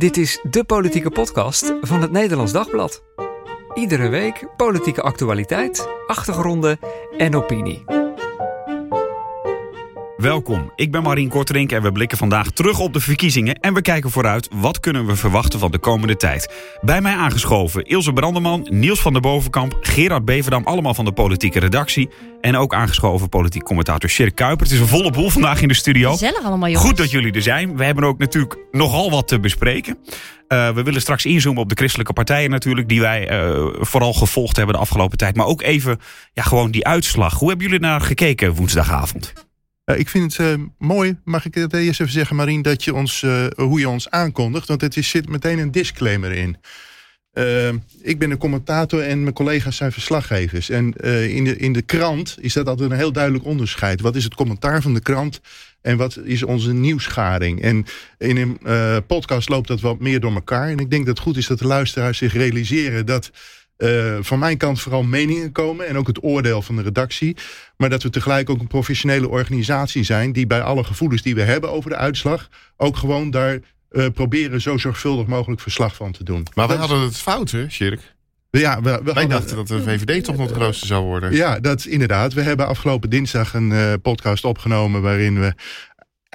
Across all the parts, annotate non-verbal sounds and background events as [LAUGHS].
Dit is de politieke podcast van het Nederlands Dagblad. Iedere week politieke actualiteit, achtergronden en opinie. Welkom, ik ben Marien Korterink en we blikken vandaag terug op de verkiezingen en we kijken vooruit wat kunnen we verwachten van de komende tijd. Bij mij aangeschoven Ilse Brandeman, Niels van der Bovenkamp, Gerard Beverdam, allemaal van de politieke redactie. En ook aangeschoven politiek commentator Sjerk Kuiper. Het is een volle boel vandaag in de studio. Gezellig allemaal jongens. Goed dat jullie er zijn. We hebben ook natuurlijk nogal wat te bespreken. Uh, we willen straks inzoomen op de christelijke partijen natuurlijk, die wij uh, vooral gevolgd hebben de afgelopen tijd. Maar ook even ja, gewoon die uitslag. Hoe hebben jullie naar gekeken woensdagavond? Uh, ik vind het uh, mooi, mag ik het eerst even zeggen, Marien, dat je ons, uh, hoe je ons aankondigt. Want het is, zit meteen een disclaimer in. ik ben een commentator en mijn collega's zijn verslaggevers. En in, de, in de krant is dat altijd een heel duidelijk onderscheid. Wat is het commentaar van de krant en wat is onze nieuwsgaring? En in een podcast loopt dat wat meer door elkaar. En ik denk dat het goed is dat de luisteraars zich realiseren dat uh, van mijn kant vooral meningen komen en ook het oordeel van de redactie. Maar dat we tegelijk ook een professionele organisatie zijn die bij alle gevoelens die we hebben over de uitslag ook gewoon daar uh, proberen zo zorgvuldig mogelijk verslag van te doen. Maar we hadden het fout, hè, Shirk? Ja, we, we Wij dachten dat de VVD toch nog de grootste zou worden. Ja, dat inderdaad. We hebben afgelopen dinsdag een uh, podcast opgenomen waarin we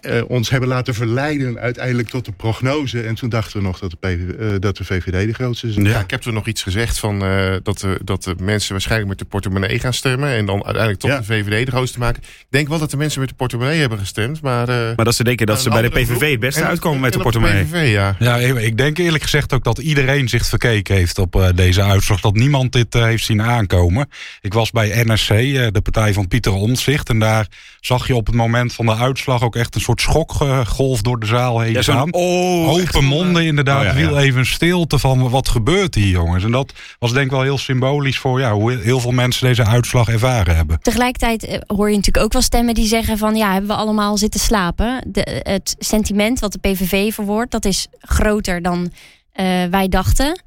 uh, ons hebben laten verleiden uiteindelijk tot de prognose. En toen dachten we nog dat de, PV, uh, dat de VVD de grootste is. Ja, ja ik heb er nog iets gezegd van uh, dat, de, dat de mensen waarschijnlijk met de portemonnee gaan stemmen. En dan uiteindelijk tot ja. de VVD de grootste maken. Ik denk wel dat de mensen met de portemonnee hebben gestemd. Maar, maar dat ze denken dat ze bij de PVV het beste en, uitkomen en, met de portemonnee. De PVV, ja. ja, ik denk eerlijk gezegd ook dat iedereen zich verkeken heeft op deze uitslag. Dat niemand dit heeft zien aankomen. Ik was bij NSC, de partij van Pieter Omtzigt. En daar zag je op het moment van de uitslag ook echt een soort schokgolf door de zaal heen ja, gaan. Oh, Open monden inderdaad. Oh, ja, ja. Viel even stilte van wat gebeurt hier jongens. En dat was denk ik wel heel symbolisch voor ja, hoe heel veel mensen deze uitslag ervaren hebben. Tegelijkertijd hoor je natuurlijk ook wel stemmen die zeggen van ja, hebben we allemaal zitten slapen. De, het sentiment wat de PVV verwoordt, dat is groter dan uh, wij dachten.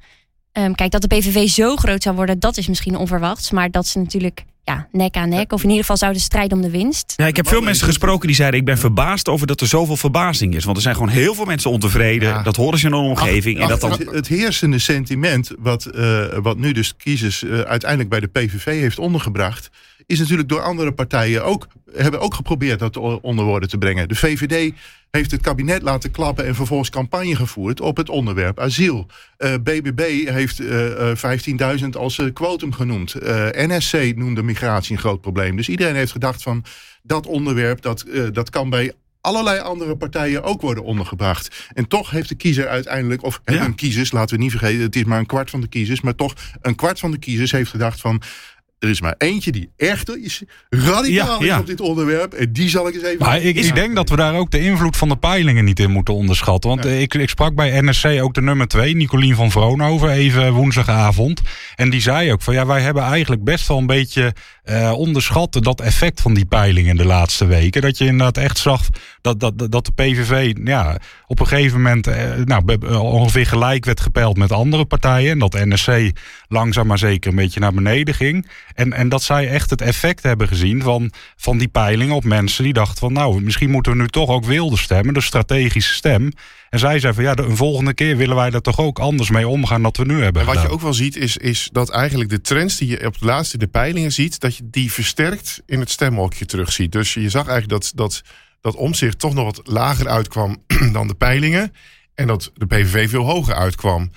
Um, kijk, dat de PVV zo groot zou worden, dat is misschien onverwachts. Maar dat ze natuurlijk ja, nek aan nek. Of in ieder geval zouden strijden om de winst. Ja, ik heb veel mensen gesproken die zeiden... ik ben verbaasd over dat er zoveel verbazing is. Want er zijn gewoon heel veel mensen ontevreden. Ja. Dat horen ze in een omgeving. Ach, en dat dan... het, het heersende sentiment... wat, uh, wat nu dus kiezers uh, uiteindelijk bij de PVV heeft ondergebracht... is natuurlijk door andere partijen ook... hebben ook geprobeerd dat onder woorden te brengen. De VVD heeft het kabinet laten klappen en vervolgens campagne gevoerd op het onderwerp asiel. Uh, BBB heeft uh, 15.000 als uh, quotum genoemd. Uh, NSC noemde migratie een groot probleem. Dus iedereen heeft gedacht van dat onderwerp dat, dat kan bij allerlei andere partijen ook worden ondergebracht. En toch heeft de kiezer uiteindelijk, of hebben ja. kiezers, laten we niet vergeten, het is maar een kwart van de kiezers, maar toch een kwart van de kiezers heeft gedacht van er is maar eentje die echt is, radicaal ja, ja. is op dit onderwerp. En die zal ik eens even... Maar ik, ik denk dat we daar ook de invloed van de peilingen niet in moeten onderschatten. Want ja. ik, ik sprak bij NSC ook de nummer 2, Nicolien van Vroonhoven, even woensdagavond. En die zei ook van ja, wij hebben eigenlijk best wel een beetje uh, onderschat dat effect van die peilingen de laatste weken. Dat je inderdaad echt zag dat, dat, dat de PVV ja, op een gegeven moment uh, nou, ongeveer gelijk werd gepeild met andere partijen. En dat NSC langzaam maar zeker een beetje naar beneden ging. En, en dat zij echt het effect hebben gezien van, van die peilingen op mensen die dachten van nou, misschien moeten we nu toch ook wilde stemmen, de strategische stem. En zij zei van ja, de, een volgende keer willen wij er toch ook anders mee omgaan dan we nu hebben. En wat gedaan. je ook wel ziet is, is dat eigenlijk de trends die je op de laatste de peilingen ziet, dat je die versterkt in het stemhokje terugziet. Dus je zag eigenlijk dat, dat, dat omzicht toch nog wat lager uitkwam [CLEARS THROAT] dan de peilingen. En dat de PVV veel hoger uitkwam.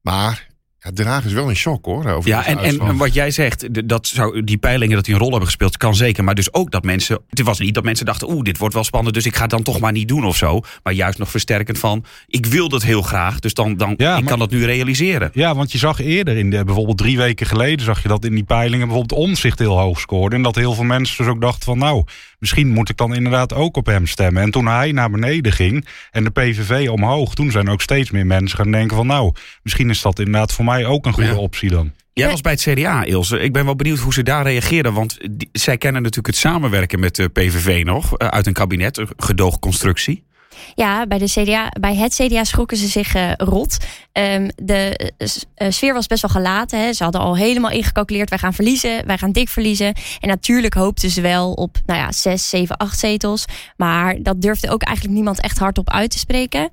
Maar ja, Den Haag is wel een shock hoor. Over ja, en, en, en, wat jij zegt, dat zou, die peilingen dat die een rol hebben gespeeld, kan zeker. Maar dus ook dat mensen. Het was niet dat mensen dachten, oeh, dit wordt wel spannend, dus ik ga het dan toch maar niet doen of zo. Maar juist nog versterkend van, ik wil dat heel graag, dus dan, dan ja, ik maar, kan dat nu realiseren. Ja, want je zag eerder, in de, bijvoorbeeld drie weken geleden, zag je dat in die peilingen bijvoorbeeld omzicht heel hoog scoorde. En dat heel veel mensen dus ook dachten van, nou, misschien moet ik dan inderdaad ook op hem stemmen. En toen hij naar beneden ging en de PVV omhoog, toen zijn ook steeds meer mensen gaan denken van, nou, misschien is dat inderdaad voor mij ook een goede ja. optie dan. Jij was bij het CDA, Ilse. Ik ben wel benieuwd hoe ze daar reageerden. Want die, zij kennen natuurlijk het samenwerken met de PVV nog. Uh, uit een kabinet, een gedoogconstructie. Ja, bij, de CDA, bij het CDA schrokken ze zich uh, rot. Um, de uh, sfeer was best wel gelaten. Hè. Ze hadden al helemaal ingecalculeerd. Wij gaan verliezen, wij gaan dik verliezen. En natuurlijk hoopten ze wel op nou ja, zes, zeven, acht zetels. Maar dat durfde ook eigenlijk niemand echt hardop uit te spreken.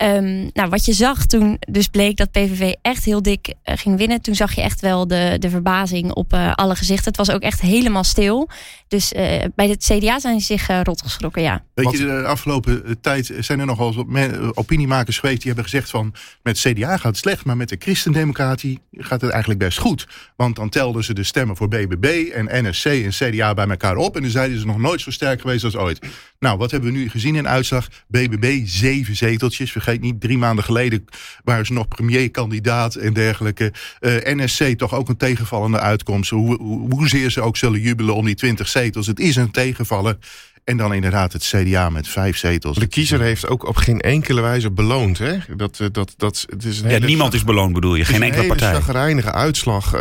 Ehm, nou, wat je zag toen dus bleek dat PVV echt heel dik eh, ging winnen. Toen zag je echt wel de, de verbazing op eh, alle gezichten. Het was ook echt helemaal stil. Dus eh, bij het CDA zijn ze zich uh, rot geschrokken, ja. Weet je, de afgelopen tijd zijn er nogal opiniemakers geweest... die hebben gezegd van, met CDA gaat het slecht... maar met de christendemocratie gaat het eigenlijk best goed. Want dan telden ze de stemmen voor BBB en NSC en CDA bij elkaar op... en dan zeiden ze nog nooit zo sterk geweest als ooit. Nou, wat hebben we nu gezien in uitslag? BBB, zeven zeteltjes. Vergeet niet, drie maanden geleden waren ze nog premierkandidaat en dergelijke. Uh, NSC toch ook een tegenvallende uitkomst. Hoe, hoe, hoezeer ze ook zullen jubelen om die 20 zetels. Het is een tegenvaller. En dan inderdaad het CDA met vijf zetels. De kiezer heeft ook op geen enkele wijze beloond. Hè? Dat, dat, dat, het is een ja, niemand is beloond bedoel je, geen enkele partij. Het is een chagrijnige uitslag. Uh,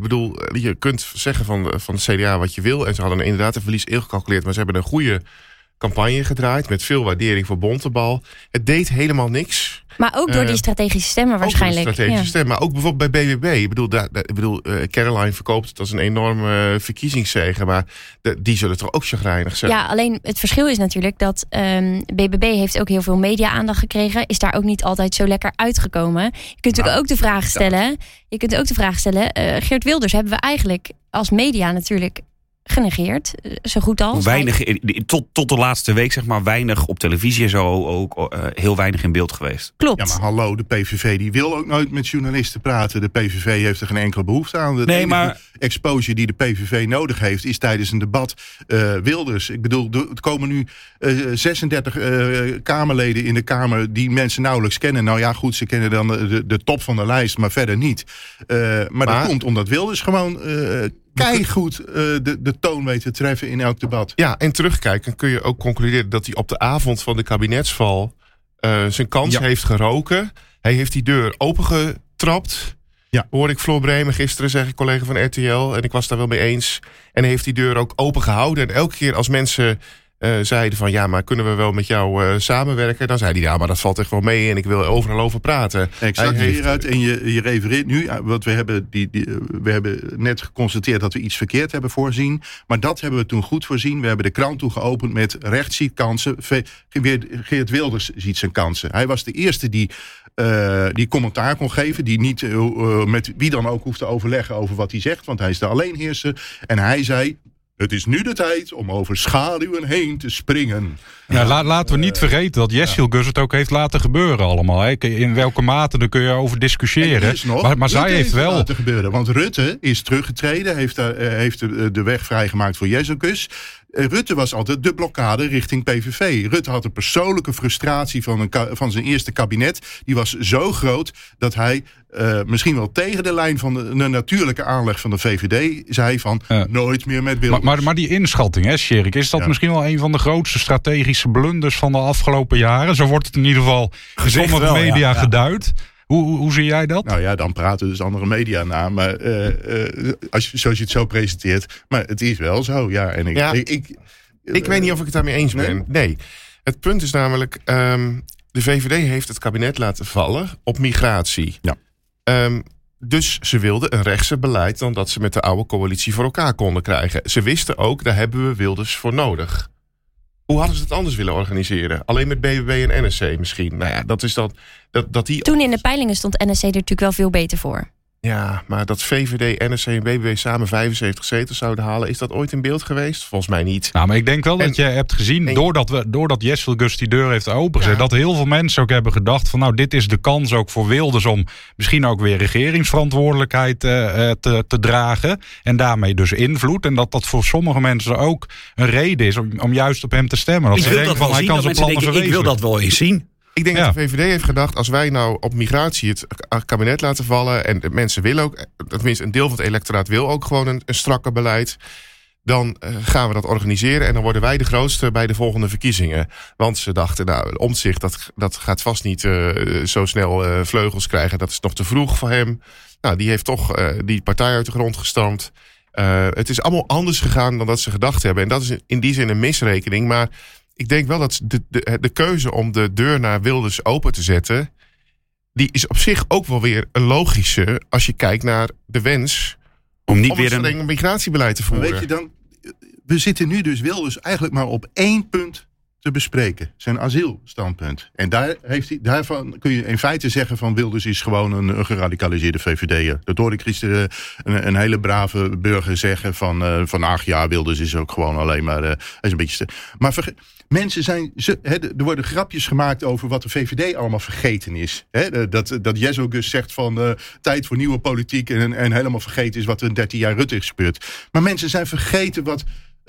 bedoel, je kunt zeggen van, van het CDA wat je wil. En ze hadden inderdaad een verlies ingecalculeerd. Maar ze hebben een goede campagne gedraaid met veel waardering voor Bontebal. Het deed helemaal niks. Maar ook door die eh, strategische stemmen waarschijnlijk. Ook strategische ja. stemmen, maar ook bijvoorbeeld bij BBB. Ik bedoel, daar, ik bedoel uh, Caroline verkoopt het als een enorme uh, verkiezingszege, maar de, die zullen toch ook chagrijnig zijn. Ja, alleen het verschil is natuurlijk dat um, ehm, BBB heeft ook heel veel media-aandacht gekregen, is daar ook niet altijd zo lekker uitgekomen. Je kunt natuurlijk nou, ook de vraag stellen, je kunt ook de vraag stellen, Geert Wilders hebben we eigenlijk als media natuurlijk genegeerd, eh, zo goed als. Weinig, tot, tot de laatste week zeg maar, weinig op televisie en zo ook uh, heel weinig in beeld geweest. Klopt. Ja, maar hallo, de PVV die wil ook nooit met journalisten praten. De PVV heeft er geen enkele behoefte aan. De nee, maar... exposure die de PVV nodig heeft is tijdens een debat uh, Wilders. Ik bedoel, er komen nu uh, 36 Kamerleden in de Kamer die mensen nauwelijks kennen. Nou ja, goed, ze kennen dan de, de top van de lijst, maar verder niet. maar, maar dat komt omdat Wilders gewoon keigoed uh, de, de toon weet te treffen in elk debat. Ja, en terugkijken kun je ook concluderen dat hij op de avond van de kabinetsval uh, zijn kans heeft geroken. Hij heeft die deur opengetrapt. Ja. Hoorde ik Floor Bremen gisteren zeggen, collega van RTL. En ik was daar wel mee eens. En hij heeft die deur ook open gehouden. En elke keer als mensen uh, zeiden van ja, maar kunnen we wel met jou uh, samenwerken? Dan zei hij ja, maar dat valt echt wel mee en ik wil overal over praten. Exact hij hieruit. En je, je refereert nu, want we hebben, die, die, we hebben net geconstateerd dat we iets verkeerd hebben voorzien. Maar dat hebben we toen goed voorzien. We hebben de krant toe geopend met recht ziet kansen. Geert Wilders ziet zijn kansen. Hij was de eerste die, uh, die commentaar kon geven. Die niet met wie dan ook hoeft te overleggen over wat hij zegt. Want hij is de alleenheerser. En hij zei, het is nu de tijd om over schaduwen heen te springen. Ja, laat, laten we niet vergeten dat Jessil Gus het ook heeft laten gebeuren allemaal. Hè. In welke mate, daar kun je over discussiëren. Nog, maar, maar zij heeft wel... laten gebeuren. Want Rutte is teruggetreden, heeft, uh, heeft de, de weg vrijgemaakt voor. Eh, Rutte was altijd de blokkade richting PVV. Rutte had een persoonlijke frustratie van, een van zijn eerste kabinet. Die was zo groot dat hij uh, misschien wel tegen de lijn van de, de, natuurlijke aanleg van de VVD zei van nooit meer met Wilders. Maar, maar, maar, die inschatting, hè, Sjerik, is dat misschien wel een van de grootste strategische blunders van de afgelopen jaren? Zo wordt het in ieder geval in sommige media ja, geduid. Hoe, hoe, hoe, zie jij dat? Nou ja, dan praten dus andere media na. Maar uh, uh, als je, zoals je het zo presenteert. Maar het is wel zo, ja. En ik, ja, ik, ik, ik weet niet of ik het daarmee eens ben. Nee. Het punt is namelijk, um, de VVD heeft het kabinet laten vallen op migratie. Ja. Um, dus ze wilden een rechtse beleid dan dat ze met de oude coalitie voor elkaar konden krijgen. Ze wisten ook, daar hebben we Wilders voor nodig. Hoe hadden ze het anders willen organiseren? Alleen met BBB en NSC misschien. Nou ja, dat is dat, dat, dat die... Toen in de peilingen stond NSC er natuurlijk wel veel beter voor. Ja, maar dat VVD, NSC en BBB samen 75 zetels zouden halen... is dat ooit in beeld geweest? Volgens mij niet. Nou, maar ik denk wel dat je hebt gezien... doordat, we, doordat Jessel Gus die deur heeft opengezet... dat heel veel mensen ook hebben gedacht van... nou, dit is de kans ook voor Wilders... om misschien ook weer regeringsverantwoordelijkheid uh, te, te dragen... en daarmee dus invloed. En dat dat voor sommige mensen ook een reden is... om, om juist op hem te stemmen. Dat ik wil dat van, hij kan zijn plannen Ik wil dat wel eens zien. Ik denk dat de VVD heeft gedacht, als wij nou op migratie het kabinet laten vallen... en de mensen willen ook, tenminste een deel van het electoraat wil ook gewoon een, een strakke beleid... dan uh, gaan we dat organiseren en dan worden wij de grootste bij de volgende verkiezingen. Want ze dachten, nou, omzicht, dat, dat gaat vast niet uh, zo snel uh, vleugels krijgen. Dat is nog te vroeg voor hem. Nou, die heeft toch die partij uit de grond gestampt. het is allemaal anders gegaan dan dat ze gedacht hebben. En dat is in die zin een misrekening, maar ik denk wel dat de, de, de keuze om de deur naar Wilders open te zetten. die is op zich ook wel weer een logische. als je kijkt naar de wens. om niet om weer een migratiebeleid te voeren. weet je dan, we zitten nu dus Wilders eigenlijk maar op één punt te bespreken. Zijn asielstandpunt. En daar heeft hij, daarvan kun je in feite zeggen van Wilders is gewoon een, geradicaliseerde VVD'er. Dat hoor ik gisteren een, een hele brave burger zeggen van, uh, van ach ja, Wilders is ook gewoon alleen maar, uh, is een beetje... Maar mensen zijn, ze, er worden grapjes gemaakt over wat de VVD allemaal vergeten is. He, dat, dat Gus zegt van tijd voor nieuwe politiek en, en helemaal vergeten is wat er in 13 jaar Rutte is gebeurd. Maar mensen zijn vergeten wat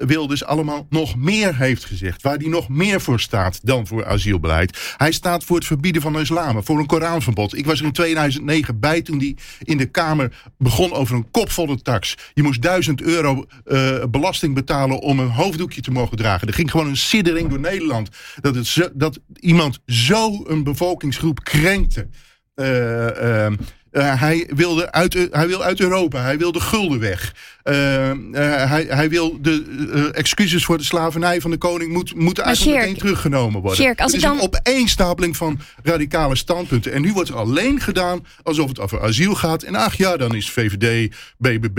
Wilders allemaal nog meer heeft gezegd. Waar hij nog meer voor staat dan voor asielbeleid. Hij staat voor het verbieden van islam, voor een Koranverbod. Ik was er in 2009 bij toen hij in de Kamer begon over een kopvolle tax. Je moest duizend euro uh, belasting betalen om een hoofddoekje te mogen dragen. Er ging gewoon een siddering door Nederland. Dat, het dat iemand zo een bevolkingsgroep krenkte. Uh, uh, uh, hij, wilde uit, hij wil uit Europa. Hij wil de gulden weg. Uh, uh, hij, hij, wil de excuses voor de slavernij van de koning moet, moeten eigenlijk Sjerk, meteen teruggenomen worden. Sjerk, als het is dan... een opeenstapeling van radicale standpunten. En nu wordt er alleen gedaan alsof het over asiel gaat. En ach ja, dan is VVD, BBB,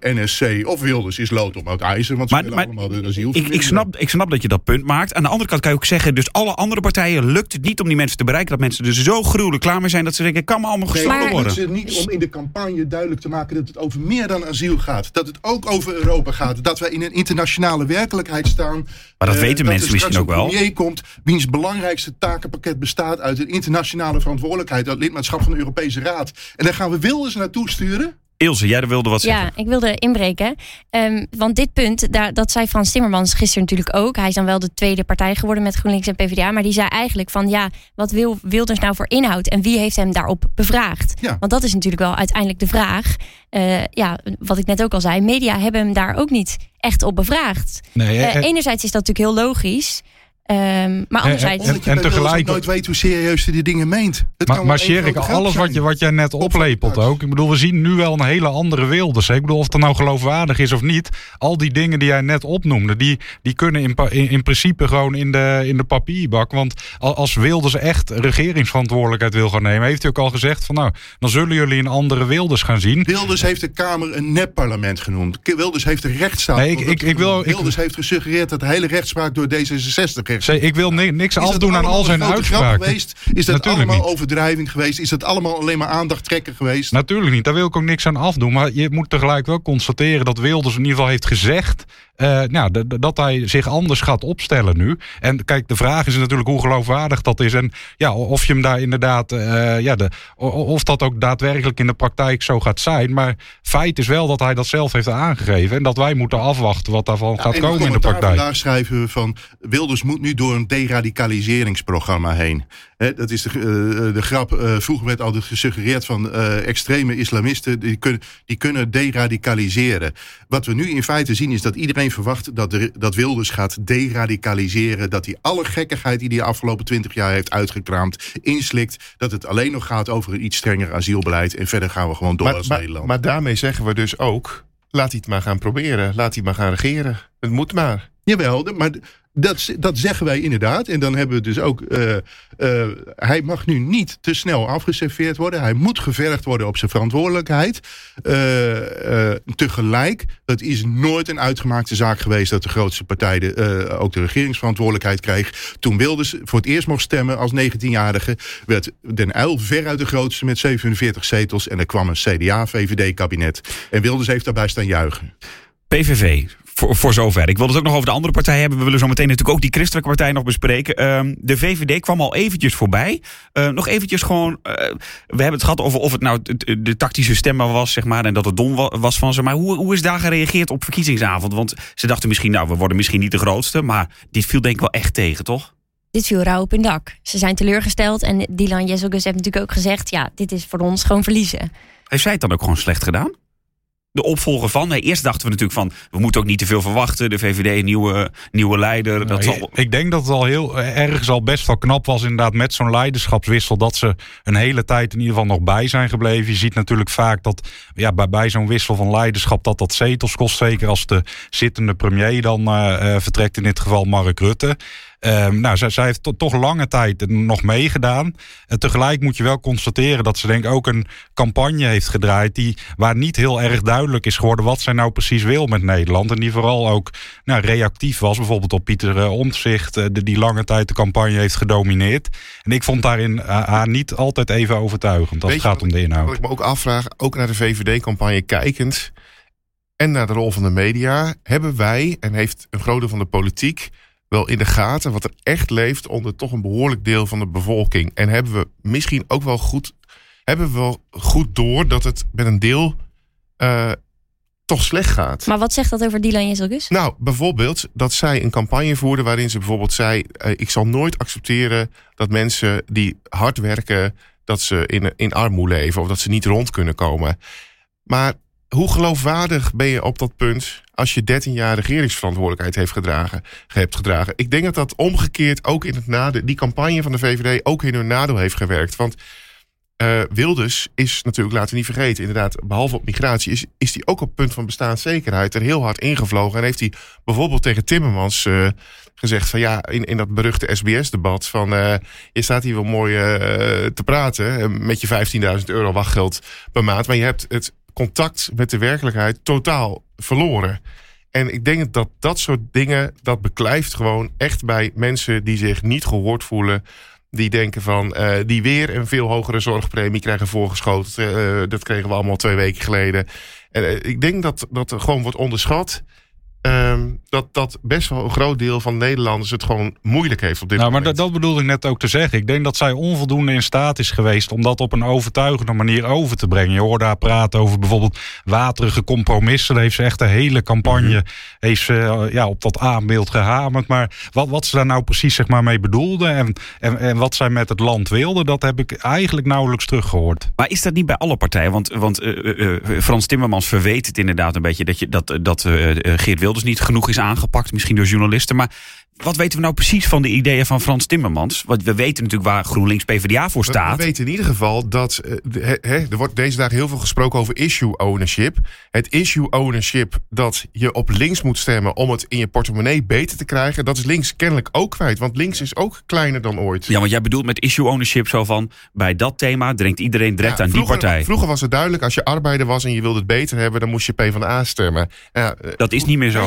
NSC of Wilders is lood om uit ijzer. Want ze maar, willen maar, allemaal de asiel ik, ik, snap, ik snap dat je dat punt maakt. Aan de andere kant kan je ook zeggen, dus alle andere partijen lukt het niet om die mensen te bereiken. Dat mensen er zo gruwelijk klaar mee zijn dat ze denken, ik kan me allemaal gestolen nee, worden. Het is niet om in de campagne duidelijk te maken dat het over meer dan asiel gaat. Dat het ook over Europa gaat. Dat wij in een internationale werkelijkheid staan. Maar dat uh, weten dat mensen misschien ook wel. premier komt wiens belangrijkste takenpakket bestaat uit een internationale verantwoordelijkheid. Dat lidmaatschap van de Europese Raad. En daar gaan we Wilders naartoe sturen. Ilse, jij wilde wat zeggen. Ja, ik wilde inbreken. Um, want dit punt, daar, dat zei Frans Timmermans gisteren natuurlijk ook. Hij is dan wel de tweede partij geworden met GroenLinks en PvdA. Maar die zei eigenlijk van ja, wat wil Wilders nou voor inhoud? En wie heeft hem daarop bevraagd? Ja. Want dat is natuurlijk wel uiteindelijk de vraag. Uh, ja, wat ik net ook al zei. Media hebben hem daar ook niet echt op bevraagd. Nee, uh, enerzijds is dat natuurlijk heel logisch. Um, maar anderzijds... En, en, en tegelijk... nooit weet hoe serieus hij die dingen meent. Het maar maar Sjerik, alles wat, je, wat jij net oplepelt ook. Ik bedoel, we zien nu wel een hele andere Wilders. Ik bedoel, of dat nou geloofwaardig is of niet. Al die dingen die jij net opnoemde, die, die kunnen in, in, in principe gewoon in de, in de papierbak. Want als Wilders echt regeringsverantwoordelijkheid wil gaan nemen, heeft hij ook al gezegd van nou, dan zullen jullie een andere Wilders gaan zien. Wilders heeft de Kamer een nepparlement genoemd. Wilders heeft de rechtsstaat. Nee, ik, ik, ik wil, Wilders heeft gesuggereerd dat de hele rechtspraak door D66 Ik wil ni niks afdoen aan al zijn uitspraken. Geweest? Is dat Natuurlijk allemaal niet. overdrijving geweest? Is dat allemaal alleen maar aandacht trekken geweest? Natuurlijk niet, daar wil ik ook niks aan afdoen. Maar je moet tegelijk wel constateren dat Wilders in ieder geval heeft gezegd... Uh, nou, dat hij zich anders gaat opstellen nu. En kijk, de vraag is natuurlijk hoe geloofwaardig dat is. En ja, of je hem daar inderdaad... Uh, ja, de, of dat ook daadwerkelijk in de praktijk zo gaat zijn. Maar feit is wel dat hij dat zelf heeft aangegeven. En dat wij moeten afwachten wat daarvan ja, gaat komen in de praktijk. Vandaag schrijven we van... Wilders moet nu door een deradicaliseringsprogramma heen. He, dat is de, uh, de grap. Vroeger werd altijd gesuggereerd van extreme islamisten... Die kunnen, die kunnen deradicaliseren. Wat we nu in feite zien is dat iedereen verwacht... dat, de, dat Wilders gaat deradicaliseren. Dat hij alle gekkigheid die hij de afgelopen twintig jaar heeft uitgekraamd... inslikt. Dat het alleen nog gaat over een iets strenger asielbeleid. En verder gaan we gewoon door maar, als maar, Nederland. Maar daarmee zeggen we dus ook... laat hij het maar gaan proberen. Laat hij maar gaan regeren. Het moet maar. Jawel, maar dat, dat zeggen wij inderdaad. En dan hebben we dus ook... Uh, uh, hij mag nu niet te snel afgeserveerd worden. Hij moet gevergd worden op zijn verantwoordelijkheid. Uh, tegelijk, het is nooit een uitgemaakte zaak geweest... dat de grootste partij ook de regeringsverantwoordelijkheid kreeg. Toen Wilders voor het eerst mocht stemmen als 19-jarige... werd Den Uyl veruit de grootste met 47 zetels. En er kwam een CDA-VVD-kabinet. En Wilders heeft daarbij staan juichen. PVV, voor, voor zover. Ik wil het ook nog over de andere partijen hebben. We willen zo meteen natuurlijk ook die christelijke partij nog bespreken. Um, de VVD kwam al eventjes voorbij. Uh, nog eventjes gewoon... Uh, we hebben het gehad over of het nou de, de tactische stemmer was, zeg maar... en dat het dom was van ze. Maar hoe, hoe is daar gereageerd op verkiezingsavond? Want ze dachten misschien, nou, we worden misschien niet de grootste... maar dit viel denk ik wel echt tegen, toch? Dit viel rauw op hun dak. Ze zijn teleurgesteld. En Dylan Jezelgus heeft natuurlijk ook gezegd... ja, dit is voor ons gewoon verliezen. Heeft zij het dan ook gewoon slecht gedaan? De opvolger van. Nee, eerst dachten we natuurlijk van, we moeten ook niet te veel verwachten. De VVD, nieuwe, nieuwe leider. Nou, dat zal... ik, ik denk dat het al heel ergens al best wel knap was inderdaad met zo'n leiderschapswissel. Dat ze een hele tijd in ieder geval nog bij zijn gebleven. Je ziet natuurlijk vaak dat ja, bij, bij zo'n wissel van leiderschap dat dat zetels kost. Zeker als de zittende premier dan uh, uh, vertrekt, in dit geval Mark Rutte. Um, nou, zij, zij heeft to, toch lange tijd nog meegedaan. En tegelijk moet je wel constateren dat ze denk ik ook een campagne heeft gedraaid die waar niet heel erg duidelijk is geworden wat zij nou precies wil met Nederland. En die vooral ook nou, reactief was, bijvoorbeeld op Pieter uh, Omtzigt, uh, die lange tijd de campagne heeft gedomineerd. En ik vond daarin uh, haar niet altijd even overtuigend als het gaat om de inhoud. Wat ik me ook afvraag, ook naar de VVD-campagne kijkend en naar de rol van de media, hebben wij en heeft een groot deel van de politiek wel in de gaten wat er echt leeft onder toch een behoorlijk deel van de bevolking. En hebben we misschien ook wel goed, hebben we wel goed door dat het met een deel uh, toch slecht gaat. Maar wat zegt dat over Dylan Jezelgus? Nou, bijvoorbeeld dat zij een campagne voerde waarin ze bijvoorbeeld zei: uh, ik zal nooit accepteren dat mensen die hard werken dat ze in, in armoede leven of dat ze niet rond kunnen komen. Maar hoe geloofwaardig ben je op dat punt als je 13 jaar regeringsverantwoordelijkheid heeft gedragen, hebt gedragen? Ik denk dat dat omgekeerd ook in het nadeel, die campagne van de VVD ook in hun nadeel heeft gewerkt. Want uh, Wilders is natuurlijk, laten we niet vergeten, inderdaad, behalve op migratie, is, is die ook op punt van bestaanszekerheid er heel hard ingevlogen. En heeft hij bijvoorbeeld tegen Timmermans uh, gezegd van ja, in, in dat beruchte SBS-debat van uh, je staat hier wel mooi te praten met je 15.000 euro wachtgeld per maand, maar je hebt het contact met de werkelijkheid totaal verloren. En ik denk dat dat soort dingen, dat beklijft gewoon echt bij mensen die zich niet gehoord voelen. Die denken van, uh, die weer een veel hogere zorgpremie krijgen voorgeschoten. Uh, dat kregen we allemaal twee weken geleden. En ik denk dat dat gewoon wordt onderschat. Um, dat, dat best wel een groot deel van Nederlanders het gewoon moeilijk heeft op dit nou, moment. Maar dat, dat bedoelde ik net ook te zeggen. Ik denk dat zij onvoldoende in staat is geweest om dat op een overtuigende manier over te brengen. Je hoorde haar praten over bijvoorbeeld waterige compromissen. Daar heeft ze echt een hele campagne mm -hmm. heeft ze, ja, op dat aanbeeld gehamerd. Maar wat, wat ze daar nou precies zeg maar, mee bedoelde en, en, en wat zij met het land wilde, dat heb ik eigenlijk nauwelijks teruggehoord. Maar is dat niet bij alle partijen? Want, want uh, uh, Frans Timmermans verweet het inderdaad een beetje dat, je, dat, dat uh, Geert Wilders niet genoeg is aangepakt, misschien door journalisten. Maar wat weten we nou precies van de ideeën van Frans Timmermans? Want we weten natuurlijk waar GroenLinks PvdA voor staat. We, we weten in ieder geval dat he, er wordt deze dagen heel veel gesproken over issue ownership. Het issue ownership dat je op links moet stemmen om het in je portemonnee beter te krijgen, dat is links kennelijk ook kwijt. Want links is ook kleiner dan ooit. Ja, want jij bedoelt met issue ownership zo van bij dat thema dringt iedereen direct ja, aan vroeger, die partij. Vroeger was het duidelijk, als je arbeider was en je wilde het beter hebben, dan moest je PvdA stemmen. Ja, dat is niet meer zo.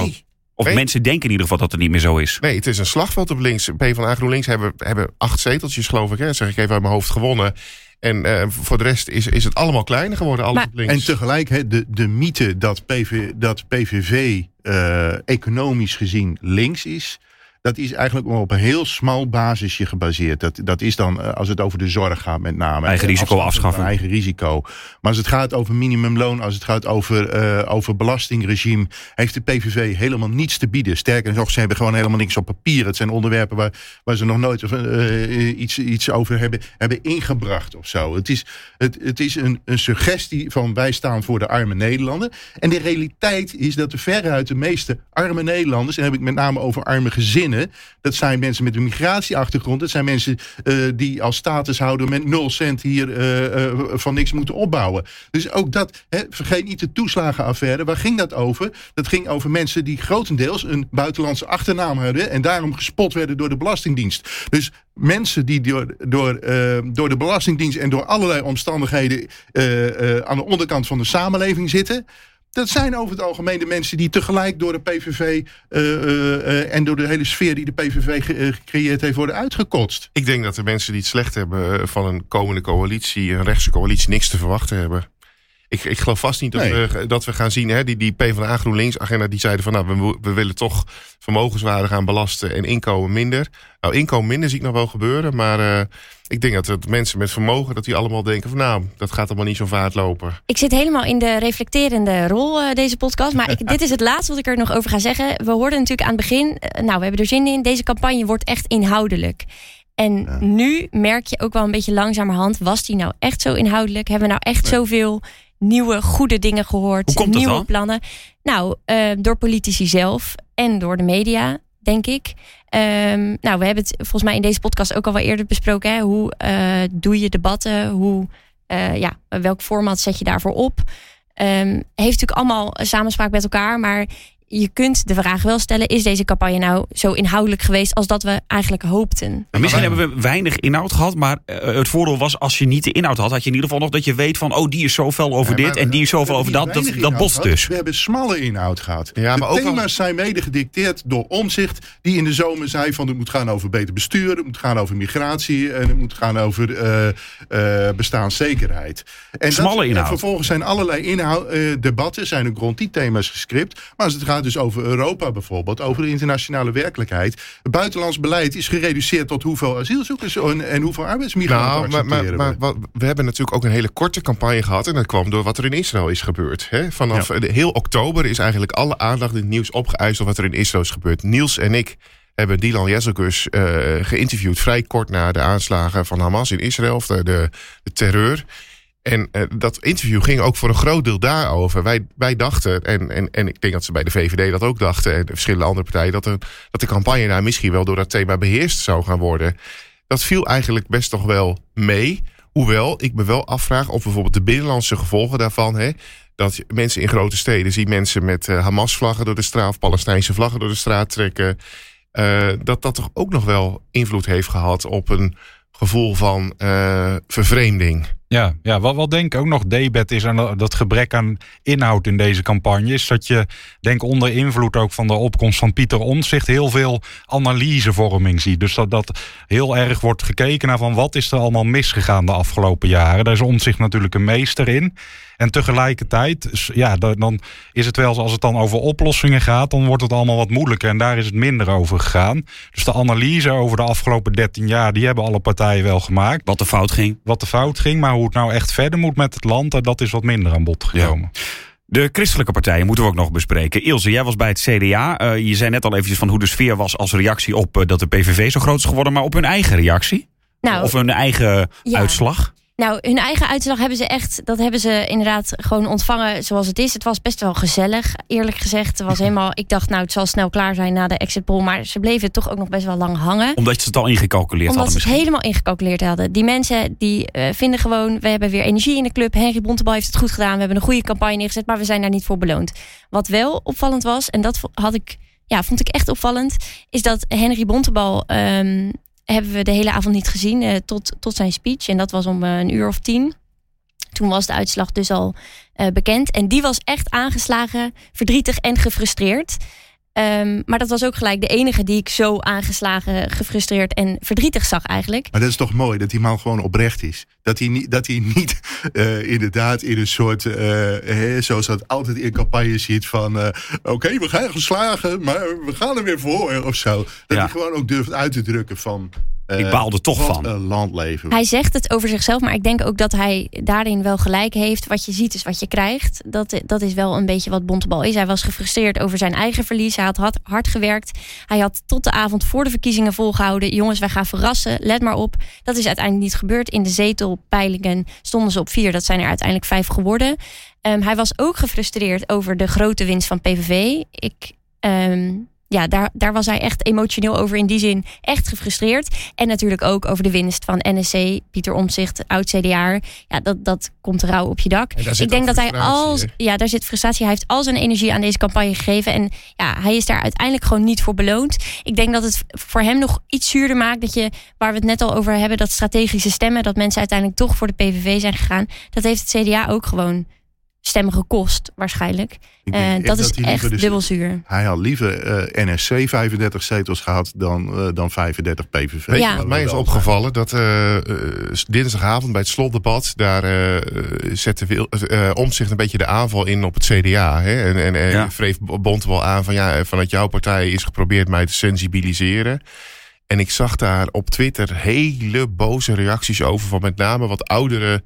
Of Nee. mensen denken in ieder geval dat het niet meer zo is. Nee, het is een slagveld op links. PvdA GroenLinks hebben, hebben acht zeteltjes, geloof ik. Hè? Dat zeg ik even uit mijn hoofd gewonnen. En uh, voor de rest is, is het allemaal kleiner geworden. Alles Maar- op links. En tegelijk hè, de, de mythe dat, PV, dat PVV eh, economisch gezien links is. Dat is eigenlijk op een heel smal basisje gebaseerd. Dat, dat is dan eh, als het over de zorg gaat met name. Eigen risico afschaffen Eigen risico. Maar als het gaat over minimumloon, als het gaat over, eh, over belastingregime, heeft de PVV helemaal niets te bieden. Sterker nog, ze hebben gewoon helemaal niks op papier. Het zijn onderwerpen waar, waar ze nog nooit eh, iets, iets over hebben, hebben ingebracht of zo. Het is, het, het is een, een suggestie van wij staan voor de arme Nederlander. En de realiteit is dat de veruit de meeste arme Nederlanders, en dan heb ik met name over arme gezinnen, dat zijn mensen met een migratieachtergrond, dat zijn mensen eh, die als statushouder met nul cent hier eh, eh, van niks moeten opbouwen. Dus ook dat, vergeet niet de toeslagenaffaire. Waar ging dat over? Dat ging over mensen die grotendeels een buitenlandse achternaam hadden en daarom gespot werden door de Belastingdienst. Dus mensen die door, door, door de Belastingdienst en door allerlei omstandigheden aan de onderkant van de samenleving zitten. Dat zijn over het algemeen de mensen die tegelijk door de PVV eh, eh, en door de hele sfeer die de PVV eh, gecreëerd heeft worden uitgekotst. Ik denk dat de mensen die het slecht hebben van een komende coalitie, een rechtse coalitie, niks te verwachten hebben. Ik, ik geloof vast niet dat, Nee. we, dat we gaan zien, hè, die, die PvdA GroenLinks agenda, die zeiden van nou, we, we willen toch vermogenswaarde gaan belasten en inkomen minder. Nou, inkomen minder zie ik nog wel gebeuren, maar eh, ik denk dat het mensen met vermogen, dat die allemaal denken van nou, dat gaat allemaal niet zo vaart lopen. Ik zit helemaal in de reflecterende rol eh, deze podcast. Maar ik, [LAUGHS] dit is het laatste wat ik er nog over ga zeggen. We hoorden natuurlijk aan het begin. eh, nou, we hebben er zin in. Deze campagne wordt echt inhoudelijk. En Ja. nu merk je ook wel een beetje langzamerhand. Was die nou echt zo inhoudelijk? Hebben we nou echt zoveel nieuwe, goede dingen gehoord? Nieuwe dan? plannen? Nou, eh, door politici zelf en door de media, denk ik. Ehm, nou, we hebben het volgens mij in deze podcast ook al wel eerder besproken. Hè? Hoe eh, doe je debatten? Hoe, eh, ja, welk format zet je daarvoor op? Ehm, heeft natuurlijk allemaal een samenspraak met elkaar. Maar je kunt de vraag wel stellen: is deze campagne nou zo inhoudelijk geweest als dat we eigenlijk hoopten? Maar misschien hebben we weinig inhoud gehad, maar uh, het voordeel was als je niet de inhoud had, had je in ieder geval nog dat je weet van, oh, die is zoveel over Ja, dit en die is zoveel over dat. Dat, dat botst dus. We hebben smalle inhoud gehad. Ja, de maar ook thema's wel- zijn mede gedicteerd door Omzicht, die in de zomer zei van het moet gaan over beter bestuur, het moet gaan over migratie en het moet gaan over eh, eh, bestaanszekerheid. En Smalle dat, en inhoud. vervolgens zijn allerlei inhoud, eh, debatten zijn ook rond die thema's gescript. Maar als het gaat dus over Europa bijvoorbeeld, over de internationale werkelijkheid. Het buitenlands beleid is gereduceerd tot hoeveel asielzoekers en, en hoeveel arbeidsmigranten Nou, maar, maar, we. hebben natuurlijk ook een hele korte campagne gehad. En dat kwam door wat er in Israël is gebeurd. Hè? Vanaf heel oktober is eigenlijk alle aandacht in het nieuws opgeëist... op wat er in Israël is gebeurd. Niels en ik hebben Dylan Jezelkus eh geïnterviewd... vrij kort na de aanslagen van Hamas in Israël. Of de, de, de terreur. En eh, dat interview ging ook voor een groot deel daarover. Wij, wij dachten, en, en, en ik denk dat ze bij de VVD dat ook dachten... en de verschillende andere partijen... dat, dat de campagne daar misschien wel door dat thema beheerst zou gaan worden... Dat viel eigenlijk best toch wel mee. Hoewel ik me wel afvraag of bijvoorbeeld de binnenlandse gevolgen daarvan. Hè, dat mensen in grote steden zien mensen met eh, Hamas-vlaggen door de straat, of Palestijnse vlaggen door de straat trekken. eh, dat dat toch ook nog wel invloed heeft gehad op een gevoel van vervreemding. Ja, ja wat, wat denk ik ook nog debet is aan dat- gebrek aan inhoud in deze campagne, is dat je, denk onder invloed ook van de opkomst van Pieter Omtzigt, heel veel analysevorming ziet. Dus dat, dat heel erg wordt gekeken naar van wat is er allemaal misgegaan de afgelopen jaren. Daar is Omtzigt natuurlijk een meester in. En tegelijkertijd, ja, da- dan is het wel als het dan over oplossingen gaat, dan wordt het allemaal wat moeilijker. En daar is het minder over gegaan. Dus de analyse over de afgelopen 13 jaar, die hebben alle partijen wel gemaakt Wat er fout ging. wat de fout ging, maar hoe het nou echt verder moet met het land, eh, dat is wat minder aan bod gekomen. De christelijke partijen moeten we ook nog bespreken. Ilse, jij was bij het CDA. Eh, je zei net al eventjes van hoe de sfeer was als reactie op eh, dat de PVV zo groot is geworden. Maar op hun eigen reactie? Nou, Of hun eigen Ja. uitslag? Nou, hun eigen uitslag hebben ze echt, dat hebben ze inderdaad gewoon ontvangen zoals het is. Het was best wel gezellig, eerlijk gezegd. Het was [LAUGHS] helemaal, ik dacht nou, het zal snel klaar zijn na de exit poll. Maar ze bleven toch ook nog best wel lang hangen. Omdat ze het al ingecalculeerd Omdat hadden ze het misschien. helemaal ingecalculeerd hadden. Die mensen die eh, vinden gewoon, we hebben weer energie in de club. Henry Bontebal heeft het goed gedaan. We hebben een goede campagne neergezet, maar we zijn daar niet voor beloond. Wat wel opvallend was, en dat had ik, ja, vond ik echt opvallend, is dat Henry Bontebal ehm, hebben we de hele avond niet gezien eh, tot, tot zijn speech. En dat was om eh, een uur of tien. Toen was de uitslag dus al eh, bekend. En die was echt aangeslagen, verdrietig en gefrustreerd. Ehm, maar dat was ook gelijk de enige die ik zo aangeslagen, gefrustreerd en verdrietig zag eigenlijk. Maar dat is toch mooi dat die man gewoon oprecht is. Dat hij niet, dat hij niet [LAUGHS] eh, inderdaad in een soort, eh, hè, zoals dat altijd in campagne ziet van... eh, oké, we gaan geslagen, maar we gaan er weer voor of zo. Dat Ja. hij gewoon ook durft uit te drukken van... eh, Ik baal er toch van. een landleven. Hij zegt het over zichzelf, maar ik denk ook dat hij daarin wel gelijk heeft. Wat je ziet is wat je krijgt. Dat, dat is wel een beetje wat Bontebal is. Hij was gefrustreerd over zijn eigen verlies. Hij had hard, hard gewerkt. Hij had tot de avond voor de verkiezingen volgehouden. Jongens, wij gaan verrassen. Let maar op. Dat is uiteindelijk niet gebeurd. In de zetelpeilingen stonden ze op vier. Dat zijn er uiteindelijk vijf geworden. Ehm, hij was ook gefrustreerd over de grote winst van PVV. Ik... ehm, ja, daar, daar was hij echt emotioneel over. In die zin echt gefrustreerd. En natuurlijk ook over de winst van NSC, Pieter Omtzigt, oud CDA. Ja, dat, dat komt rauw op je dak. Ik denk dat hij al, ja, daar zit frustratie. Hij heeft al zijn energie aan deze campagne gegeven. En ja, hij is daar uiteindelijk gewoon niet voor beloond. Ik denk dat het voor hem nog iets zuurder maakt. Dat je, waar we het net al over hebben, dat strategische stemmen. Dat mensen uiteindelijk toch voor de PVV zijn gegaan. Dat heeft het CDA ook gewoon stemmen gekost, waarschijnlijk. Denk dat is echt dus- dubbelzuur. Hij had liever eh, NSC 35 zetels gehad dan, eh, dan 35 PVV. Weet Ja. wat mij is opgevallen? Dat dinsdagavond bij het slotdebat... daar eh zette Omtzigt een beetje de aanval in op het CDA. Hè? En, en, en Ja. wreef Bontebal aan van... ja, vanuit jouw partij is geprobeerd mij te sensibiliseren. En ik zag daar op Twitter hele boze reacties over... van met name wat oudere...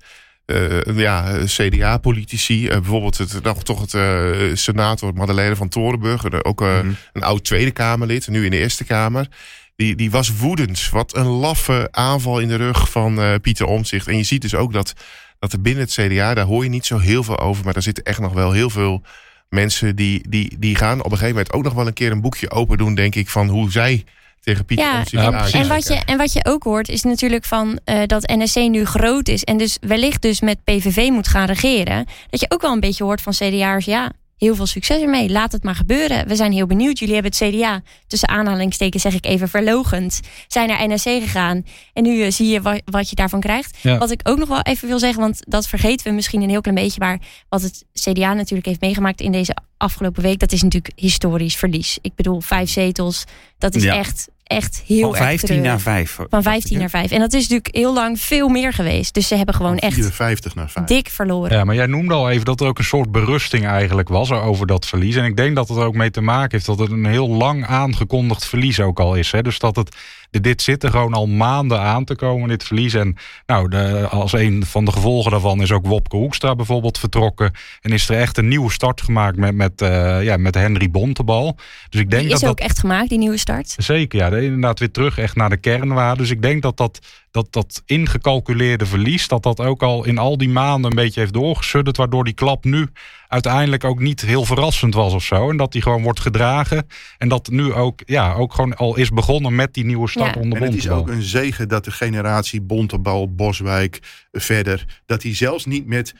eh, ja, CDA-politici, Eh, bijvoorbeeld het, nog toch het eh, senator Madeleine van Torenburg, ook Mhm. een oud Tweede Kamerlid, nu in de Eerste Kamer. Die, die was woedend. Wat een laffe aanval in de rug van Pieter Omtzigt. En je ziet dus ook dat, dat er binnen het CDA, daar hoor je niet zo heel veel over. Maar daar zitten echt nog wel heel veel mensen die, die, die gaan op een gegeven moment ook nog wel een keer een boekje open doen, denk ik, van hoe zij tegen Pieter Ja, precies. En wat, je, en wat je ook hoort is natuurlijk van eh, dat NSC nu groot is. En dus wellicht dus met PVV moet gaan regeren. Dat je ook wel een beetje hoort van CDA'ers. Ja, heel veel succes ermee. Laat het maar gebeuren. We zijn heel benieuwd. Jullie hebben het CDA, tussen aanhalingstekens zeg ik even verlogend, zijn naar NSC gegaan. En nu uh, zie je wat, wat, je daarvan krijgt. Ja. Wat ik ook nog wel even wil zeggen, want dat vergeten we misschien een heel klein beetje. Maar wat het CDA natuurlijk heeft meegemaakt in deze afgelopen week, dat is natuurlijk historisch verlies. Ik bedoel, vijf zetels, dat is Ja. echt, echt heel Van erg 15 treurig. naar 5. Van 15 naar 5. En dat is natuurlijk heel lang veel meer geweest. Dus ze hebben gewoon echt 54 naar 5. dik verloren. Ja, maar jij noemde al even dat er ook een soort berusting eigenlijk was over dat verlies. En ik denk dat het er ook mee te maken heeft dat het een heel lang aangekondigd verlies ook al is. Hè? Dus dat het, dit zit er gewoon al maanden aan te komen, dit verlies. En nou, de, als een van de gevolgen daarvan is ook Wopke Hoekstra bijvoorbeeld vertrokken. En is er echt een nieuwe start gemaakt met, met, eh, ja, met Henry Bontebal. Dus ik denk Die dat is ook dat... echt gemaakt, die nieuwe start. Zeker, ja. Inderdaad weer terug echt naar de kernwaarden. Dus ik denk dat dat, dat dat ingecalculeerde verlies... dat dat ook al in al die maanden een beetje heeft doorgesudderd... waardoor die klap nu uiteindelijk ook niet heel verrassend was of zo. En dat die gewoon wordt gedragen. En dat nu ook, ja, ook gewoon al is begonnen met die nieuwe start Ja. onder En het is ook een zegen dat de generatie Bontebal, Boswijk, verder, dat die zelfs niet met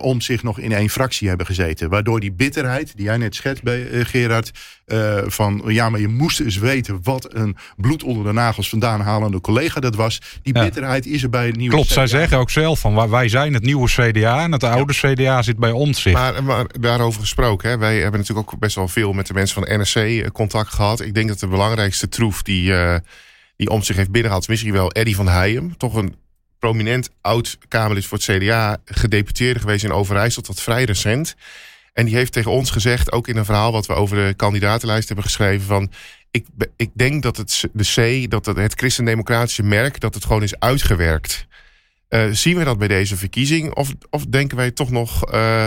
om zich nog in één fractie hebben gezeten. Waardoor die bitterheid, die jij net schetst bij eh, Gerard, eh, van ja, maar je moest eens weten wat een bloed onder de nagels vandaan halende collega dat was. Die Ja. bitterheid is er bij het nieuwe Klopt, zij zeggen ook zelf van wij- wij zijn het nieuwe CDA en het oude CDA zit bij ons zich. Maar, maar daarover gesproken, hè, wij hebben natuurlijk ook best wel veel met de mensen van de NSC eh, contact gehad. Ik denk dat de belangrijkste troef die, eh, die om zich heeft binnengehaald, is misschien wel Eddie van Heijem. Toch een prominent oud Kamerlid voor het CDA, gedeputeerde geweest in Overijssel tot vrij recent. En die heeft tegen ons gezegd, ook in een verhaal wat we over de kandidatenlijst hebben geschreven, van ik, ik denk dat het de C, dat het, het christendemocratische merk, dat het gewoon is uitgewerkt. Eh, zien we dat bij deze verkiezing? Of, of denken wij toch nog eh,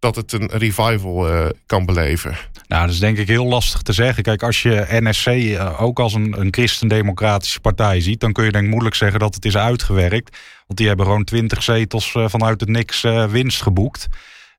dat het een revival eh, kan beleven? Nou, dat is denk ik heel lastig te zeggen. Kijk, als je NSC eh, ook als een, een christendemocratische partij ziet, dan kun je denk ik moeilijk zeggen dat het is uitgewerkt. Want die hebben gewoon twintig zetels eh, vanuit het niks eh, winst geboekt.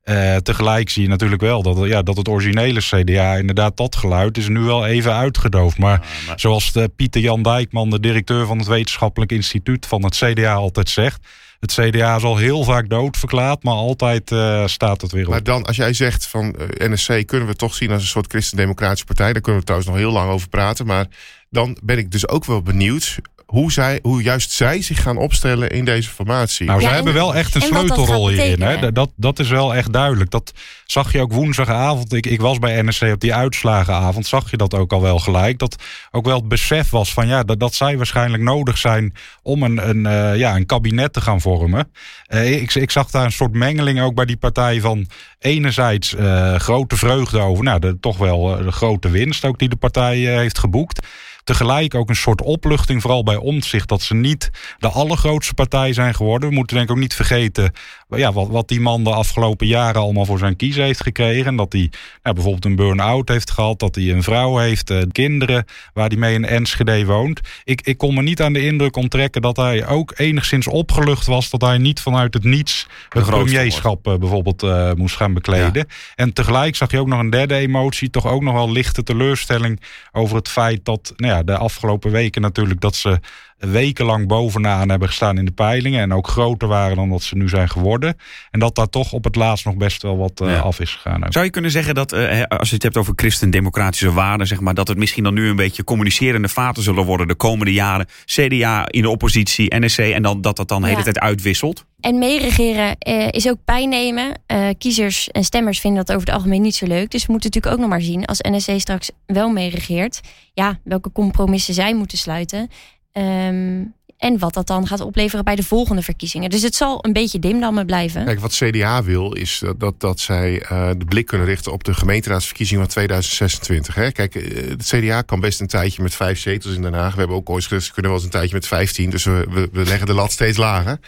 Eh, tegelijk zie je natuurlijk wel dat, ja, dat het originele CDA, inderdaad, dat geluid is nu wel even uitgedoofd. Maar, zoals de Pieter Jan Dijkman, de directeur van het Wetenschappelijk Instituut van het CDA, altijd zegt. Het CDA is al heel vaak doodverklaard, maar altijd eh, staat het weer op. Maar dan, als jij zegt van eh, NSC kunnen we toch zien als een soort christendemocratische partij, daar kunnen we trouwens nog heel lang over praten. Maar dan ben ik dus ook wel benieuwd hoe, zij, hoe juist zij zich gaan opstellen in deze formatie. Nou, Ja, ze en- hebben wel echt een sleutelrol hierin. Hè? Dat, dat is wel echt duidelijk. Dat zag je ook woensdagavond. Ik, ik was bij NSC op die uitslagenavond. Zag je dat ook al wel gelijk. Dat ook wel het besef was van ja, dat, dat zij waarschijnlijk nodig zijn om een, een, eh, ja, een kabinet te gaan vormen. Eh, ik, ik zag daar een soort mengeling ook bij die partij van enerzijds eh, grote vreugde over. Nou, de, toch wel de grote winst ook die de partij heeft geboekt. Tegelijk ook een soort opluchting, vooral bij omzicht, dat ze niet de allergrootste partij zijn geworden. We moeten denk ik ook niet vergeten ja, wat, wat die man de afgelopen jaren allemaal voor zijn kiezen heeft gekregen. En dat hij nou, bijvoorbeeld een burn-out heeft gehad, dat hij een vrouw heeft, eh, kinderen, waar hij mee in Enschede woont. Ik, ik kon me niet aan de indruk onttrekken dat hij ook enigszins opgelucht was dat hij niet vanuit het niets het premierschap eh, bijvoorbeeld eh, moest gaan bekleden. En tegelijk zag je ook nog een derde emotie, toch ook nog wel lichte teleurstelling over het feit dat nou ja, de afgelopen weken natuurlijk dat ze wekenlang bovenaan hebben gestaan in de peilingen en ook groter waren dan dat ze nu zijn geworden. En dat daar toch op het laatst nog best wel wat eh, Ja. af is gegaan. ook. Zou je kunnen zeggen dat, eh, als je het hebt over christendemocratische waarden, zeg maar, dat het misschien dan nu een beetje communicerende vaten zullen worden de komende jaren? CDA in de oppositie, NSC, en dan, dat dat dan de hele Ja. tijd uitwisselt? En meeregeren eh, is ook pijn nemen. Eh, kiezers en stemmers vinden dat over het algemeen niet zo leuk. Dus we moeten natuurlijk ook nog maar zien, als NSC straks wel meeregeert, ja, welke compromissen zij moeten sluiten. Ehm, en wat dat dan gaat opleveren bij de volgende verkiezingen. Dus het zal een beetje dimdammen blijven. Kijk, wat CDA wil is dat, dat, zij eh, de blik kunnen richten op de gemeenteraadsverkiezingen van 2026. Hè? Kijk, eh, het CDA kan best een tijdje met vijf zetels in Den Haag. We hebben ook ooit gezegd, ze kunnen wel eens een tijdje met 15. Dus we, we, leggen de lat steeds lager.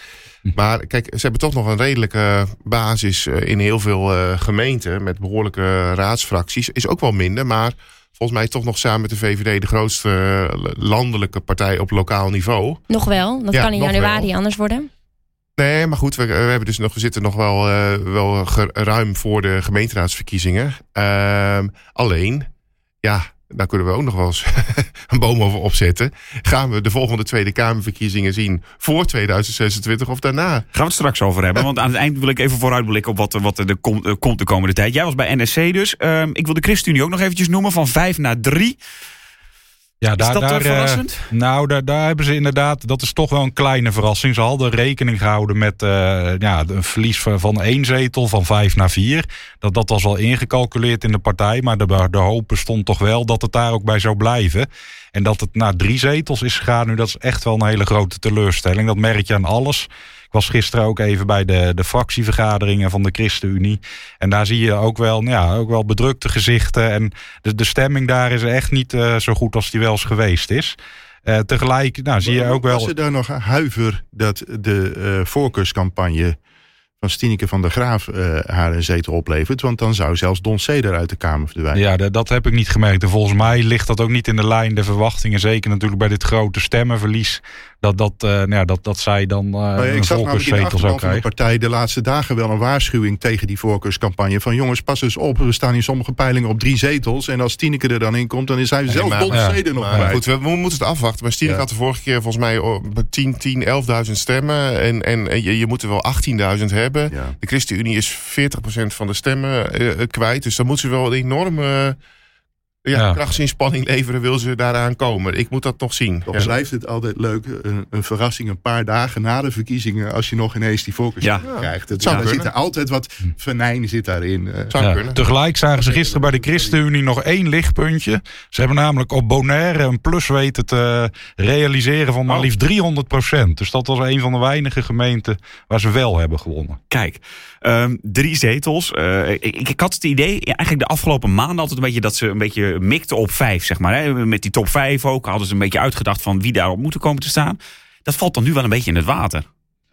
Maar kijk, ze hebben toch nog een redelijke basis eh, in heel veel gemeenten met behoorlijke raadsfracties. Is ook wel minder, maar volgens mij toch nog samen met de VVD de grootste eh, landelijke partij op lokaal niveau. Nog wel, dat Ja, kan in januari wel. anders worden. Nee, maar goed, we, we, hebben dus nog, we zitten nog wel, eh, wel ruim voor de gemeenteraadsverkiezingen. Ehm, alleen, ja, daar kunnen we ook nog wel eens [LAUGHS] een boom over opzetten. Gaan we de volgende Tweede Kamerverkiezingen zien voor 2026 of daarna? Gaan we het straks over hebben. Want aan het eind wil ik even vooruitblikken op wat, wat er komt de komende tijd. Jij was bij NSC dus. Ehm, ik wil de ChristenUnie ook nog eventjes noemen. Van vijf naar drie. Ja, daar, is dat daar, eh, verrassend? nou, daar, daar hebben ze inderdaad, dat is toch wel een kleine verrassing. Ze hadden rekening gehouden met uh, ja, een verlies van, van één zetel, van vijf naar vier. Dat, dat was al ingecalculeerd in de partij, maar de, de hoop bestond toch wel dat het daar ook bij zou blijven. En dat het naar drie zetels is gegaan nu, dat is echt wel een hele grote teleurstelling. Dat merk je aan alles was gisteren ook even bij de, de fractievergaderingen van de ChristenUnie. En daar zie je ook wel, nou ja, ook wel bedrukte gezichten. En de, de stemming daar is echt niet uh, zo goed als die wel eens geweest is. Uh, tegelijk nou, zie je ook wel. Was er daar nog huiver dat de uh, voorkeurscampagne van Stineke van der Graaf uh, haar een zetel oplevert. Want dan zou zelfs Don Ceder uit de Kamer verdwijnen. Ja, dat heb ik niet gemerkt. En volgens mij ligt dat ook niet in de lijn der verwachtingen. Zeker natuurlijk bij dit grote stemmenverlies dat, dat, uh, nou ja, dat, dat zij dan uh, nou ja, ik zag namelijk in de van de partij de laatste dagen wel een waarschuwing tegen die voorkeurscampagne. Van jongens, pas eens op, we staan in sommige peilingen op drie zetels. En als Tineke er dan in komt, dan is hij zelf nee, maar, ja, nog maar, Goed, we, we, moeten het afwachten. Maar Tineke had de vorige keer volgens mij 10, 10 11.000 stemmen. En, en, je, je moet er wel 18.000 hebben. Ja. De ChristenUnie is 40% van de stemmen uh, kwijt. Dus dan moet ze wel een enorme ja, ja. krachtsinspanning leveren, wil ze daaraan komen. Ik moet dat nog zien. Toch ja. blijft het altijd leuk, een, een, verrassing een paar dagen na de verkiezingen, als je nog ineens die focus ja. krijgt. Het, ja, er zit er altijd wat venijn zit daarin. Uh, Tegelijk zagen ze gisteren bij de ChristenUnie nog één lichtpuntje. Ze hebben namelijk op Bonaire een plus weten te realiseren van maar oh. liefst 300 procent. Dus dat was een van de weinige gemeenten waar ze wel hebben gewonnen. Kijk, um, drie zetels. Uh, ik, ik, had het idee, eigenlijk de afgelopen maanden altijd een beetje dat ze een beetje mikte op vijf, zeg maar. Hè. Met die top vijf ook hadden ze een beetje uitgedacht van wie daarop moeten komen te staan. Dat valt dan nu wel een beetje in het water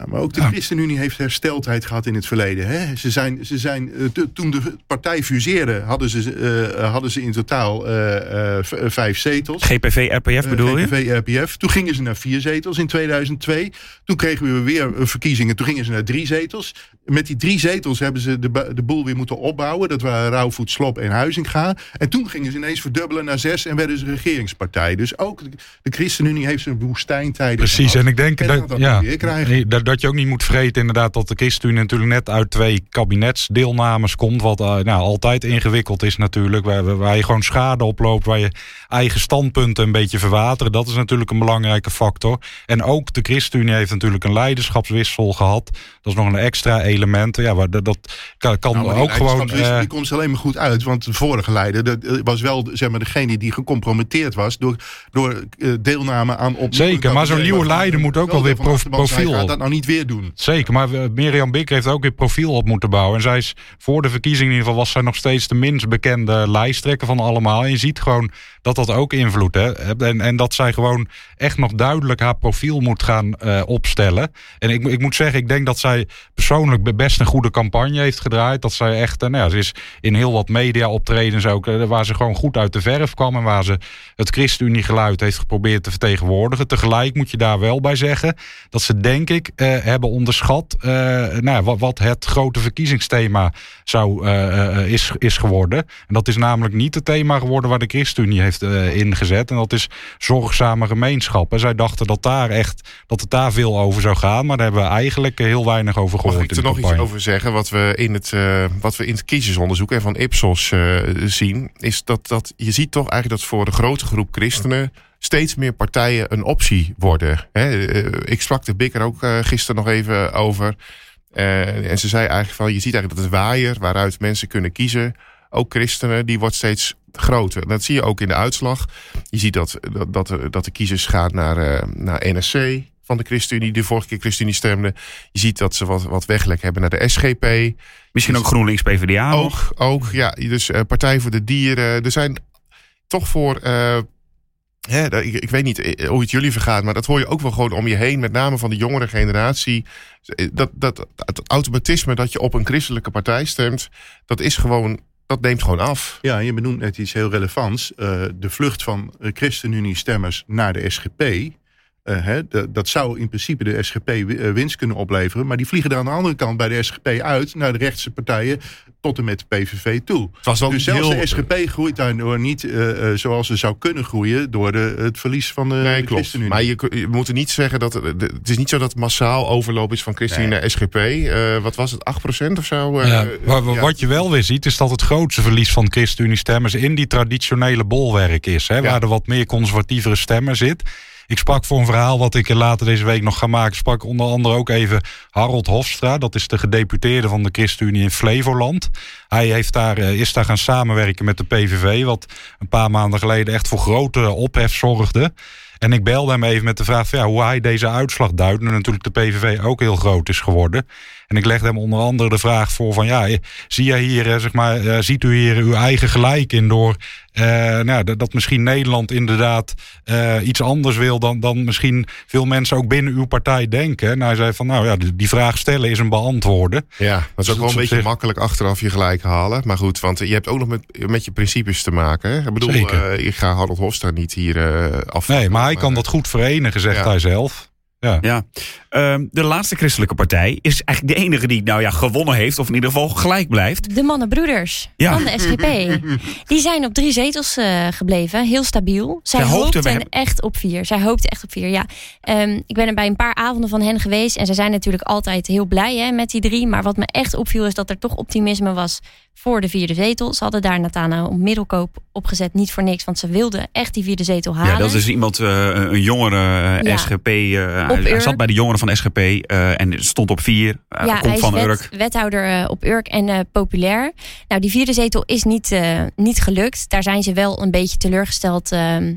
maar ook de ChristenUnie heeft hersteltijd gehad in het verleden. Hè? Ze zijn, ze zijn, uh, toen de partij fuseerde, hadden ze, uh, hadden ze in totaal uh, vijf zetels. GPV, RPF bedoel je? GPV, RPF. Toen gingen ze naar vier zetels in 2002. Toen kregen we weer verkiezingen. Toen gingen ze naar drie zetels. Met die drie zetels hebben ze de, de boel weer moeten opbouwen. Dat waren Rauwvoet, Slop en Huizinga. En toen gingen ze ineens verdubbelen naar zes en werden ze regeringspartij. Dus ook de, ChristenUnie heeft zijn woestijntijden Precies, en ik denk dat, dat, ja, dat, dat je ook niet moet vergeten inderdaad dat de ChristenUnie natuurlijk net uit twee kabinetsdeelnames komt. Wat uh, nou, altijd ingewikkeld is natuurlijk. Waar, waar je gewoon schade oploopt, waar je eigen standpunten een beetje verwateren. Dat is natuurlijk een belangrijke factor. En ook de ChristenUnie heeft natuurlijk een leiderschapswissel gehad. Dat is nog een extra element. Ja, waar, dat, kan, kan nou, ook gewoon... Uh, die komt alleen maar goed uit. Want de vorige leider dat was wel zeg maar, degene die gecompromitteerd was... door, door deelname aan op. Zeker, maar zo'n nieuwe leider moet ook wel weer profiel... Gaat dat nou niet weer doen. Zeker, maar Mirjam Bik heeft ook weer profiel op moeten bouwen. En zij is voor de verkiezingen in ieder geval... was zij nog steeds de minst bekende lijsttrekker van allemaal. En je ziet gewoon dat dat ook invloed heeft. En, en dat zij gewoon echt nog duidelijk haar profiel moet gaan uh, opstellen. En ik, ik moet zeggen, ik denk dat zij persoonlijk best een goede campagne heeft gedraaid. Dat zij echt, uh, nou ja, ze is in heel wat media optredens ook, waar ze gewoon goed uit de verf kwam. En waar ze het ChristenUnie geluid heeft geprobeerd te vertegenwoordigen. Tegelijk moet je daar wel bij zeggen dat ze denk ik hebben onderschat nou ja, wat, wat, het grote verkiezingsthema zou, is, is geworden. En dat is namelijk niet het thema geworden waar de ChristenUnie heeft ingezet. En dat is zorgzame gemeenschappen. Zij dachten dat, daar echt, dat het daar veel over zou gaan. Maar daar hebben we eigenlijk heel weinig over gehoord. Mag ik er nog iets over zeggen? Wat we in het, wat we in het kiezersonderzoek en van Ipsos zien... is dat, dat je ziet toch eigenlijk dat voor de grote groep christenen steeds meer partijen een optie worden. ik sprak de Bikker ook gisteren nog even over. en ze zei eigenlijk van, je ziet eigenlijk dat het waaier waaruit mensen kunnen kiezen ook christenen, die wordt steeds groter. Dat zie je ook in de uitslag. Je ziet dat, dat, dat, dat de kiezers gaan naar, naar NSC van de ChristenUnie, die vorige keer ChristenUnie stemde. Je ziet dat ze wat, wat weglek hebben naar de SGP. Misschien ook GroenLinks PvdA ook, ook, ja. Dus uh, Partij voor de Dieren. Er zijn toch voor... Uh, Hè, ik, ik, weet niet hoe het jullie vergaat, maar dat hoor je ook wel gewoon om je heen. Met name van de jongere generatie. Dat, dat, het automatisme dat je op een christelijke partij stemt, dat is gewoon dat neemt gewoon af. Ja, je benoemt net iets heel relevants. De vlucht van ChristenUnie-stemmers naar de SGP. Uh, hè, dat zou in principe de SGP winst kunnen opleveren. Maar die vliegen er aan de andere kant bij de SGP uit naar de rechtse partijen tot en met de PVV toe. Dus zelfs de SGP groeit daardoor niet uh, zoals ze zou kunnen groeien door de, het verlies van de, nee, de klopt. Maar je, je, moet er niet zeggen dat het is niet zo dat massaal overloop is van ChristenUnie nee. naar SGP. Uh, wat was het, 8% of zo? ja, maar, ja. Wat je wel weer ziet is dat het grootste verlies van ChristenUnie stemmers in die traditionele bolwerk is. Hè, waar er wat meer conservatievere stemmen zit. Ik sprak voor een verhaal wat ik later deze week nog ga maken. Sprak onder andere ook even Harold Hofstra. Dat is de gedeputeerde van de ChristenUnie in Flevoland. Hij heeft daar, is daar gaan samenwerken met de PVV. Wat een paar maanden geleden echt voor grote ophef zorgde. En ik belde hem even met de vraag van, ja, hoe hij deze uitslag duidt. En natuurlijk de PVV ook heel groot is geworden. En ik legde hem onder andere de vraag voor van ja, zie jij hier, zeg maar, ziet u hier uw eigen gelijk in door uh, nou, dat, dat, misschien Nederland inderdaad uh, iets anders wil dan, dan misschien veel mensen ook binnen uw partij denken. En hij zei van nou ja, die vraag stellen is een beantwoorden. Ja, dat is ook wel een beetje makkelijk achteraf je gelijk halen. Maar goed, want je hebt ook nog met, met je principes te maken. Hè? Ik bedoel, uh, ik ga Harold Hofstra niet hier af. Nee, maar hij kan dat goed verenigen, zegt ja. hij zelf. Ja. ja. Um, de laatste christelijke partij is eigenlijk de enige die nou ja, gewonnen heeft, of in ieder geval gelijk blijft. De mannenbroeders ja. van de SGP. [LAUGHS] Die zijn op drie zetels uh, gebleven, heel stabiel. Zij, Zij hoopten hem... echt op vier. Zij hoopten echt op vier, ja. Um, ik ben er bij een paar avonden van hen geweest. En ze zijn natuurlijk altijd heel blij hè, met die drie. Maar wat me echt opviel is dat er toch optimisme was voor de vierde zetel. Ze hadden daar Natana op middelkoop opgezet, niet voor niks. Want ze wilden echt die vierde zetel halen. Ja, dat is iemand, uh, een jongere uh, ja. SGP. Uh, hij zat bij de jongeren van SGP en stond op vier. ja, komt hij van is Urk. wethouder op Urk en populair. Nou, die vierde zetel is niet, niet gelukt. Daar zijn ze wel een beetje teleurgesteld ehm,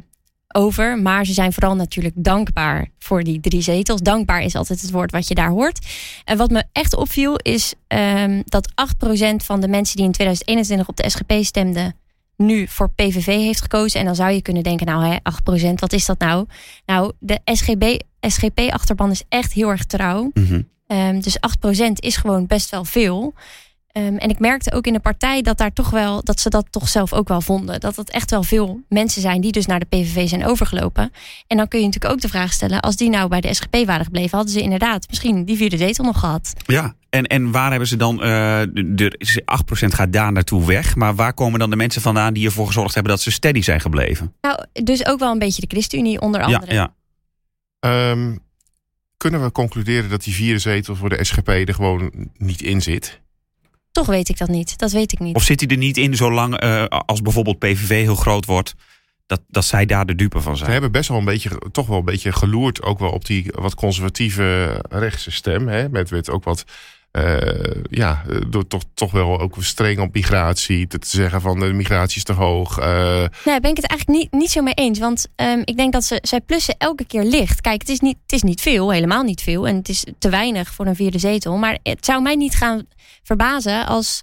over. Maar ze zijn vooral natuurlijk dankbaar voor die drie zetels. Dankbaar is altijd het woord wat je daar hoort. En wat me echt opviel is um, dat 8% van de mensen die in 2021 op de SGP stemden nu voor PVV heeft gekozen. En dan zou je kunnen denken, nou 8%, wat is dat nou? Nou, de SGB, SGP-achterban is echt heel erg trouw. Mm -hmm. um, dus 8% is gewoon best wel veel. Um, en ik merkte ook in de partij dat daar toch wel dat ze dat toch zelf ook wel vonden. Dat het echt wel veel mensen zijn die dus naar de PVV zijn overgelopen. En dan kun je natuurlijk ook de vraag stellen: als die nou bij de SGP waren gebleven, hadden ze inderdaad misschien die vierde zetel nog gehad. Ja, en, en waar hebben ze dan, uh, de 8% gaat daar naartoe weg. Maar waar komen dan de mensen vandaan die ervoor gezorgd hebben dat ze steady zijn gebleven? Nou, dus ook wel een beetje de ChristenUnie onder andere. Ja, ja. Um, kunnen we concluderen dat die vierde zetel voor de SGP er gewoon niet in zit? Toch weet ik dat niet. Dat weet ik niet. Of zit hij er niet in zolang uh, als bijvoorbeeld PVV heel groot wordt... Dat, dat zij daar de dupe van zijn? Ze hebben best wel een beetje, toch wel een beetje geloerd... ook wel op die wat conservatieve rechtse stem. Hè? Met, met ook wat... Uh, ja, door toch, toch wel ook streng op migratie. Te, te zeggen van de migratie is te hoog. Uh... Nee, ben ik het eigenlijk niet, niet zo mee eens. Want um, ik denk dat ze, zij plussen elke keer licht. Kijk, het is, niet, het is niet veel, helemaal niet veel. En het is te weinig voor een vierde zetel. Maar het zou mij niet gaan verbazen als,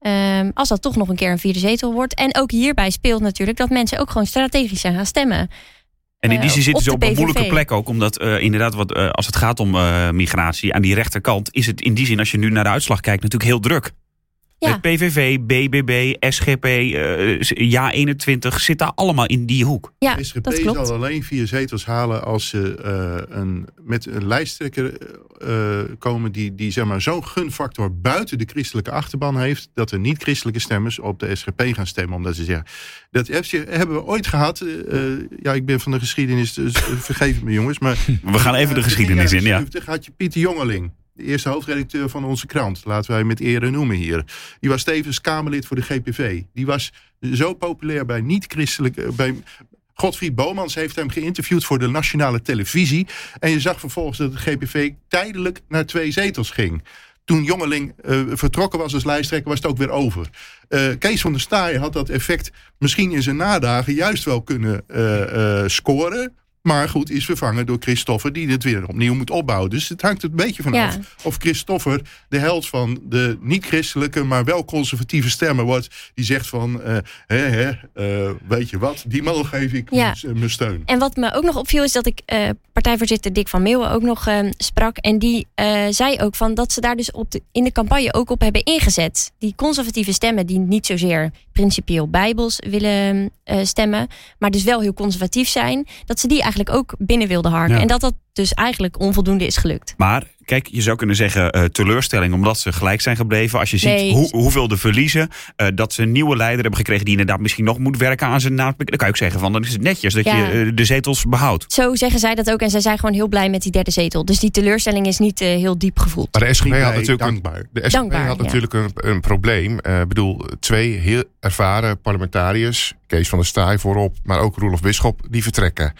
um, als dat toch nog een keer een vierde zetel wordt. En ook hierbij speelt natuurlijk dat mensen ook gewoon strategisch zijn gaan stemmen. En in die zin zitten ze op een moeilijke plek ook. Omdat uh, inderdaad, wat, uh, als het gaat om uh, migratie aan die rechterkant... is het in die zin, als je nu naar de uitslag kijkt, natuurlijk heel druk. Ja. Met PVV, BBB, SGP, uh, Ja 21 zit daar allemaal in die hoek. Ja, de SGP dat klopt. zal alleen vier zetels halen als ze uh, een, met een lijsttrekker uh, komen die, die zeg maar, zo'n gunfactor buiten de christelijke achterban heeft, dat er niet-christelijke stemmers op de SGP gaan stemmen. Omdat ze zeggen, dat hebben we ooit gehad. ja, ik ben van de geschiedenis, dus vergeef me jongens. Maar, [LAUGHS] we gaan even de geschiedenis in, ja. had je Pieter Jongeling de eerste hoofdredacteur van onze krant. Laten wij met ere noemen hier. Die was tevens Kamerlid voor de GPV. Die was zo populair bij niet-christelijke... Bij, Godfried Bomans heeft hem geïnterviewd voor de nationale televisie. En je zag vervolgens dat de GPV tijdelijk naar twee zetels ging. Toen Jongeling uh, vertrokken was als lijsttrekker, was het ook weer over. Uh, Kees van der Staaij had dat effect misschien in zijn nadagen juist wel kunnen scoren. Maar goed, is vervangen door Christoffer, die dit weer opnieuw moet opbouwen. Dus het hangt er een beetje vanaf ja. of Christoffer de held van de niet-christelijke, maar wel conservatieve stemmen wordt. Die zegt van, uh, hè, hè, uh, weet je wat, die man geef ik ja. mijn steun. En wat me ook nog opviel is dat ik uh, partijvoorzitter Dick van Meeuwen ook nog sprak. En die zei ook van dat ze daar dus op de, in de campagne ook op hebben ingezet. Die conservatieve stemmen die niet zozeer principieel bijbels willen stemmen, maar dus wel heel conservatief zijn. Dat ze die eigenlijk eigenlijk ook binnen wilde harken. Ja. En dat dat dus eigenlijk onvoldoende is gelukt. Maar kijk, je zou kunnen zeggen eh, teleurstelling omdat ze gelijk zijn gebleven. Als je ziet Nee. hoe, hoeveel de verliezen, eh, dat ze een nieuwe leider hebben gekregen die inderdaad misschien nog moet werken aan zijn naam. Dan kan je ook zeggen van dan is het netjes dat Ja. je eh, de zetels behoudt. Zo zeggen zij dat ook. En zij zijn gewoon heel blij met die derde zetel. Dus die teleurstelling is niet eh, heel diep gevoeld. Maar de SGP had natuurlijk een, dankbaar. de SGP Dankbaar, had ja. natuurlijk een, een probleem. Eh, Ik bedoel, twee heel ervaren parlementariërs, Kees van der Staaij voorop, maar ook Roelof Bisschop, die vertrekken.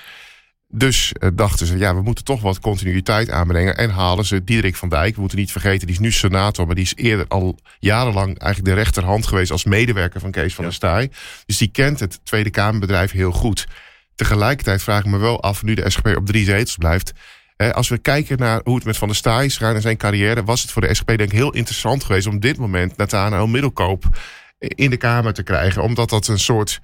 Dus eh, dachten ze, ja, we moeten toch wat continuïteit aanbrengen. En halen ze Diederik van Dijk. We moeten niet vergeten, die is nu senator, maar die is eerder al jarenlang eigenlijk de rechterhand geweest als medewerker van Kees van der Staaij. Dus die kent het Tweede Kamerbedrijf heel goed. Tegelijkertijd vraag ik me wel af, nu de SGP op drie zetels blijft. Hè, als we kijken naar hoe het met Van der Staaij is gegaan in zijn carrière, was het voor de SGP denk ik heel interessant geweest om dit moment Nathanael Middelkoop in de Kamer te krijgen. Omdat dat een soort.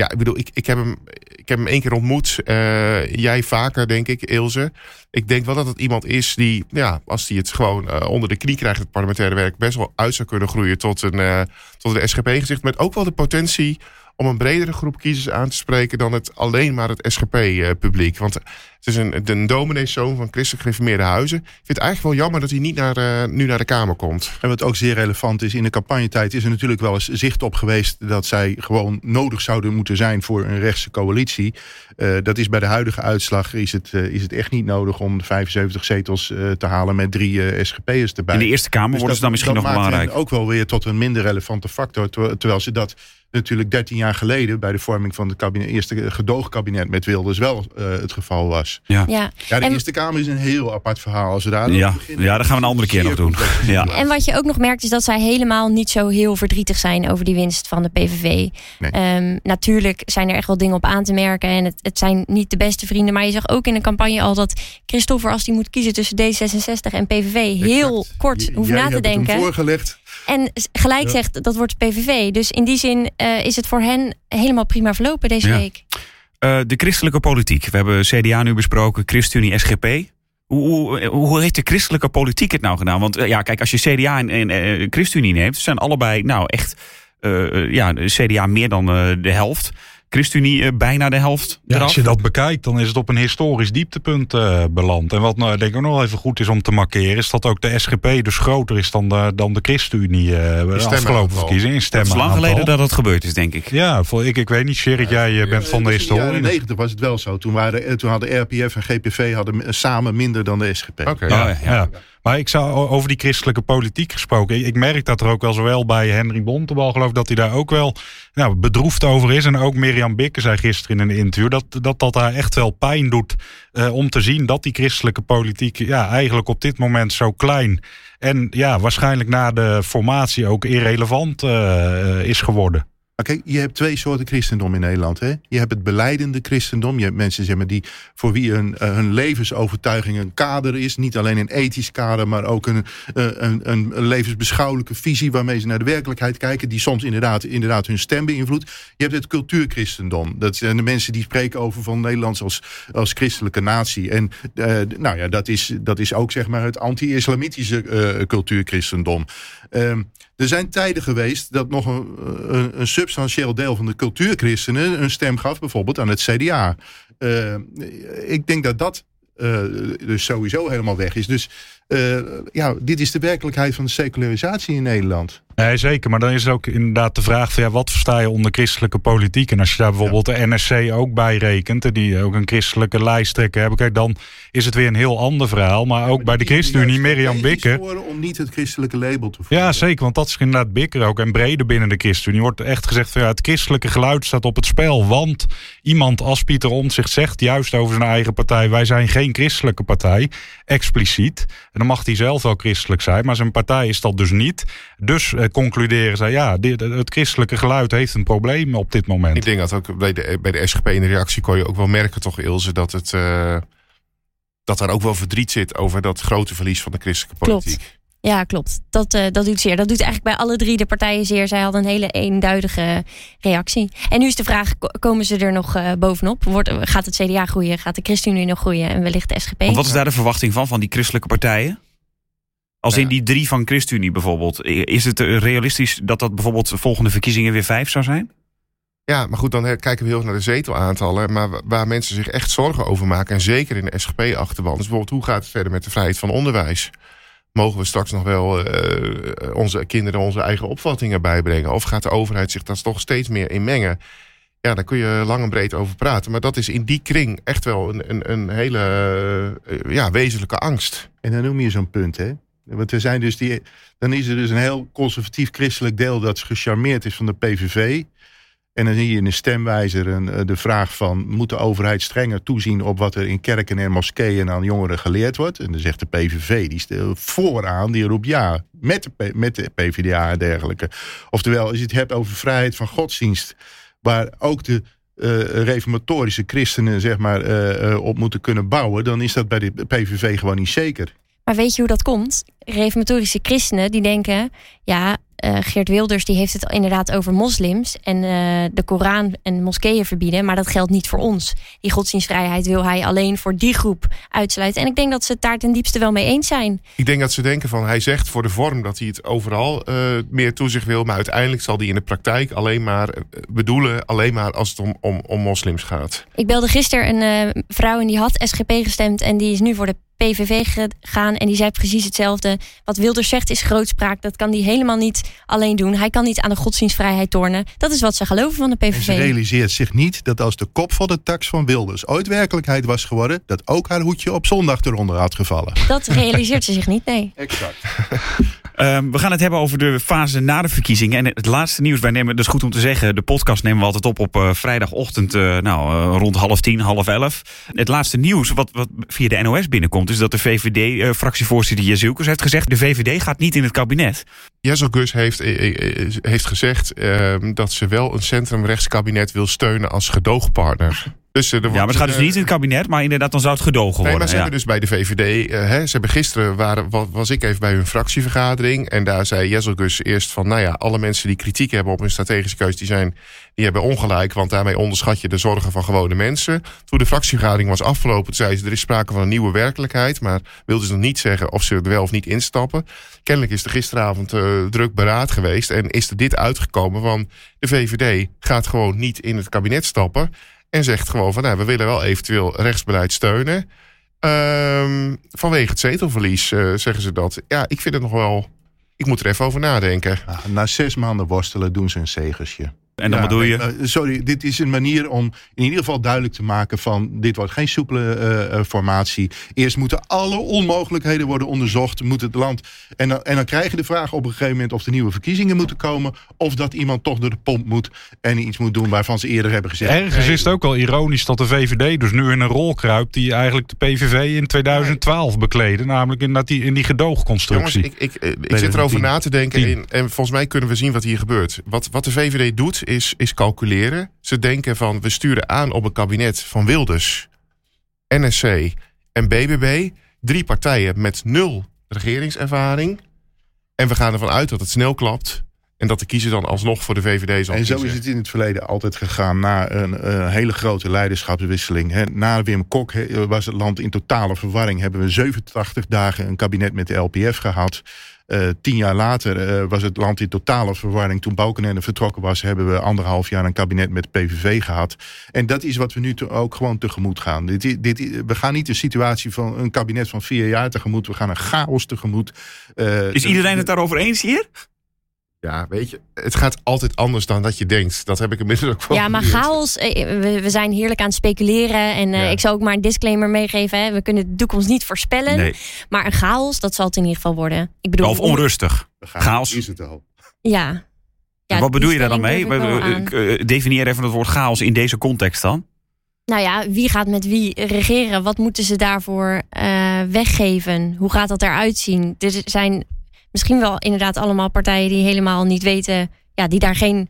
Ja, ik bedoel, ik, ik, heb, hem, ik heb hem één keer ontmoet. eh, jij vaker, denk ik, Ilse. Ik denk wel dat het iemand is die, ja, als hij het gewoon eh, onder de knie krijgt, het parlementaire werk, best wel uit zou kunnen groeien tot een, eh, tot een SGP-gezicht. Met ook wel de potentie om een bredere groep kiezers aan te spreken dan het alleen maar het SGP-publiek. Want het is een, een domineeszoon van christelijk gereformeerde huizen. Ik vind het eigenlijk wel jammer dat hij niet naar, eh, nu naar de Kamer komt. En wat ook zeer relevant is, in de campagnetijd is er natuurlijk wel eens zicht op geweest dat zij gewoon nodig zouden moeten zijn voor een rechtse coalitie. Eh, dat is bij de huidige uitslag is het, eh, is het echt niet nodig om de 75 zetels eh, te halen met drie eh, SGP'ers erbij. In de Eerste Kamer Dus worden ze dan misschien nog belangrijk. hen ook wel weer tot een minder relevante factor. Ter- Terwijl ze dat natuurlijk 13 jaar geleden bij de vorming van het kabinet, eerste gedoogkabinet met Wilders wel eh, het geval was. Ja. Ja, de En- Eerste Kamer is een heel apart verhaal. Als we daar Ja, beginnen, ja, dat gaan we een andere keer nog doen. Ja. En wat je ook nog merkt is dat zij helemaal niet zo heel verdrietig zijn over die winst van de PVV. Nee. Ehm, natuurlijk zijn er echt wel dingen op aan te merken en het, het zijn niet de beste vrienden. Maar je zag ook in de campagne al dat Christopher, als hij moet kiezen tussen D66 en PVV, heel Exact. kort hoeft na te hebt het hem denken. voorgelegd. En gelijk Ja. zegt dat wordt PVV. Dus in die zin eh, is het voor hen helemaal prima verlopen deze Ja. week. Eh, de christelijke politiek. We hebben CDA nu besproken, ChristenUnie, SGP. Hoe, hoe, hoe heeft de christelijke politiek het nou gedaan? Want eh, ja, kijk, als je CDA en, en ChristenUnie neemt, zijn allebei nou echt ja, de CDA meer dan de helft. ChristenUnie eh, bijna de helft. Ja, eraf. als je dat bekijkt, dan is het op een historisch dieptepunt eh, beland. En wat nou, denk ik ook nog wel even goed is om te markeren, is dat ook de SGP dus groter is dan de, dan de ChristenUnie eh de afgelopen verkiezingen. In Het is lang geleden dat het gebeurd is, denk ik. Ja, voor, ik, ik weet niet, Sherrit, jij bent van de Dus In de jaren historie. 90 was het wel zo. Toen, waren, toen hadden RPF en GPV hadden samen minder dan de SGP. Oké. Ja, ja. ja. Maar ik zou over die christelijke politiek gesproken. Ik, merk dat er ook wel zowel bij Henry Bontebal geloof ik dat hij daar ook wel nou, bedroefd over is. En ook Mirjam Bikke zei gisteren in een interview dat dat, dat haar echt wel pijn doet eh, om te zien dat die christelijke politiek ja, eigenlijk op dit moment zo klein en ja, waarschijnlijk na de formatie ook irrelevant eh, is geworden. Kijk, je hebt twee soorten christendom in Nederland. Hè? Je hebt het beleidende christendom. Je hebt mensen die, voor wie hun, eh, hun levensovertuiging een kader is. Niet alleen een ethisch kader, maar ook een, eh, een, een, levensbeschouwelijke visie waarmee ze naar de werkelijkheid kijken. Die soms inderdaad, inderdaad hun stem beïnvloedt. Je hebt het cultuurchristendom. Dat zijn de mensen die spreken over van Nederland als, als christelijke natie. En eh, nou ja, dat is, dat is ook zeg maar, het anti-islamitische cultuurchristendom. Ehm, er zijn tijden geweest dat nog een, een, een substantieel deel van de cultuurchristenen een stem gaf, bijvoorbeeld aan het CDA. Eh, ik denk dat dat eh, dus sowieso helemaal weg is. Dus eh, ja, dit is de werkelijkheid van de secularisatie in Nederland. Nee, zeker. Maar dan is ook inderdaad de vraag van ja, wat versta je onder christelijke politiek? En als je daar bijvoorbeeld de NSC ook bij rekent, en die ook een christelijke lijsttrekker hebben, kijk, dan is het weer een heel ander verhaal. Maar ook bij de ChristenUnie, Mirjam Bikker. Om niet het christelijke label te voeren. Ja, zeker, want dat is inderdaad Bikker ook. En breder binnen de ChristenUnie wordt echt gezegd van ja, het christelijke geluid staat op het spel. Want iemand als Pieter Omtzigt zegt juist over zijn eigen partij, wij zijn geen christelijke partij, expliciet. En dan mag hij zelf wel christelijk zijn, maar zijn partij is dat dus niet. Dus concluderen zij, ja, dit, het christelijke geluid heeft een probleem op dit moment. Ik denk dat ook bij de, bij de SGP in de reactie kon je ook wel merken, toch, Ilse, dat het. eh, dat daar ook wel verdriet zit over dat grote verlies van de christelijke Klopt. politiek. Ja, klopt. Dat, eh, dat doet zeer. Dat doet eigenlijk bij alle drie de partijen zeer. Zij hadden een hele eenduidige reactie. En nu is de vraag, ko- komen ze er nog eh, bovenop? Wordt, gaat het CDA groeien? Gaat de ChristenUnie nog groeien? En wellicht de SGP? Want wat is daar de verwachting van, van die christelijke partijen? Als Ja. in die drie van ChristenUnie bijvoorbeeld. Is het eh, realistisch dat dat bijvoorbeeld de volgende verkiezingen weer vijf zou zijn? Ja, maar goed, dan her- kijken we heel erg naar de zetelaantallen. Maar wa- waar mensen zich echt zorgen over maken, en zeker in de SGP-achterban, is bijvoorbeeld hoe gaat het verder met de vrijheid van onderwijs? Mogen we straks nog wel eh, onze kinderen onze eigen opvattingen bijbrengen? Of gaat de overheid zich daar toch steeds meer in mengen? Ja, daar kun je lang en breed over praten. Maar dat is in die kring echt wel een, een, een hele eh, ja, wezenlijke angst. En dan noem je zo'n punt, hè? Want er zijn dus die, dan is er dus een heel conservatief-christelijk deel dat gecharmeerd is van de PVV. En dan zie je in de stemwijzer een, eh, de vraag van... moet de overheid strenger toezien op wat er in kerken en moskeeën aan jongeren geleerd wordt? En dan zegt de PVV, die stelt vooraan, die roept ja, met de, met de PvdA en dergelijke. Oftewel, als je het hebt over vrijheid van godsdienst... waar ook de eh, reformatorische christenen zeg maar, eh, op moeten kunnen bouwen... dan is dat bij de PVV gewoon niet zeker. Maar weet je hoe dat komt? Reformatorische christenen die denken, ja, eh, Geert Wilders die heeft het inderdaad over moslims en eh, de Koran en moskeeën verbieden, maar dat geldt niet voor ons. Die godsdienstvrijheid wil hij alleen voor die groep uitsluiten. En ik denk dat ze het daar ten diepste wel mee eens zijn. Ik denk dat ze denken van hij zegt voor de vorm dat hij het overal eh, meer toezicht wil. Maar uiteindelijk zal hij in de praktijk alleen maar bedoelen, alleen maar als het om, om, om moslims gaat. Ik belde gisteren een vrouw en die had SGP gestemd en die is nu voor de PVV gegaan en die zei precies hetzelfde. Wat Wilders zegt is grootspraak. Dat kan hij helemaal niet alleen doen. Hij kan niet aan de godsdienstvrijheid tornen. Dat is wat ze geloven van de En ze PVV. realiseert zich niet dat als de kop van de tax van Wilders ooit werkelijkheid was geworden, dat ook haar hoedje op zondag eronder had gevallen. Dat realiseert ze zich niet, nee. Exact. [LAUGHS] Ehm, we gaan het hebben over de fase na de verkiezingen. En het laatste nieuws, wij nemen, dat is goed om te zeggen, de podcast nemen we altijd op op eh, vrijdagochtend, eh, nou, eh, rond half tien, half elf. Het laatste nieuws wat, wat via de NOS binnenkomt, is dat de VVD-fractievoorzitter Jezielkes heeft gezegd, de VVD gaat niet in het kabinet. Jessel Gus heeft, heeft gezegd eh, dat ze wel een centrumrechtskabinet wil steunen als gedoogpartner. Dus, eh, Ja, maar het gaat dus eh, niet in het kabinet, maar inderdaad, dan zou het gedogen Nee, worden. maar ze ja. hebben dus bij de VVD... eh, hè, ze hebben gisteren, waren, wa- was ik even bij hun fractievergadering... en daar zei Jezelgus eerst van... nou ja, alle mensen die kritiek hebben op hun strategische keus... die, zijn, die hebben ongelijk, want daarmee onderschat je de zorgen van gewone mensen. Toen de fractievergadering was afgelopen, zei ze... er is sprake van een nieuwe werkelijkheid... maar wilde ze nog niet zeggen of ze er wel of niet instappen. Kennelijk is er gisteravond druk beraad geweest... en is er dit uitgekomen van... de VVD gaat gewoon niet in het kabinet stappen... en zegt gewoon van... Nou, we willen wel eventueel rechtsbeleid steunen... Ehm, vanwege het zetelverlies eh, zeggen ze dat. Ja, ik vind het nog wel. Ik moet er even over nadenken. Ah, na zes maanden worstelen doen ze een zegersje. En dan Ja, bedoel je... eh, sorry, dit is een manier om in ieder geval duidelijk te maken van dit wordt geen soepele eh, eh, formatie. Eerst moeten alle onmogelijkheden worden onderzocht. Moet het land en dan, en dan krijg je de vraag op een gegeven moment of er nieuwe verkiezingen moeten komen of dat iemand toch door de pomp moet en iets moet doen waarvan ze eerder hebben gezegd. Ergens nee, is het ook wel ironisch dat de VVD dus nu in een rol kruipt die eigenlijk de PVV in 2012 bekleedde. Namelijk in, dat die, in die Jongens, gedoogconstructie. ik, ik, ik het zit erover na te denken. En, en volgens mij kunnen we zien wat hier gebeurt. Wat, wat de VVD doet, is, is calculeren. Ze denken van we sturen aan op een kabinet van Wilders, NSC en BBB. Drie partijen met nul regeringservaring. En we gaan ervan uit dat het snel klapt. En dat de kiezer dan alsnog voor de VVD zal En zo kiezen. is het in het verleden altijd gegaan na een, hele grote leiderschapswisseling. Na Wim Kok was het land in totale verwarring. Hebben we 87 dagen een kabinet met de LPF gehad. Eh, tien jaar later eh, was het land in totale verwarring. Toen Balkenende vertrokken was, hebben we anderhalf jaar een kabinet met PVV gehad. En dat is wat we nu ook gewoon tegemoet gaan. Dit, dit, we gaan niet een situatie van een kabinet van vier jaar tegemoet. We gaan een chaos tegemoet. Eh, Is iedereen het daarover eens hier? Ja, weet je, het gaat altijd anders dan dat je denkt. Dat heb ik inmiddels ook wel Ja, maar geleerd. chaos, eh, we, we zijn heerlijk aan het speculeren. En eh, Ja. ik zou ook maar een disclaimer meegeven. Hè. We kunnen de toekomst niet voorspellen. Nee. Maar een chaos, dat zal het in ieder geval worden. Ik bedoel, Of onrustig. Chaos. Is het al. Ja. ja Wat bedoel je daar dan mee? Eh, Definieer even het woord chaos in deze context dan. Nou ja, wie gaat met wie regeren? Wat moeten ze daarvoor eh, weggeven? Hoe gaat dat eruit zien? Er zijn misschien wel inderdaad allemaal partijen die helemaal niet weten, ja, die daar geen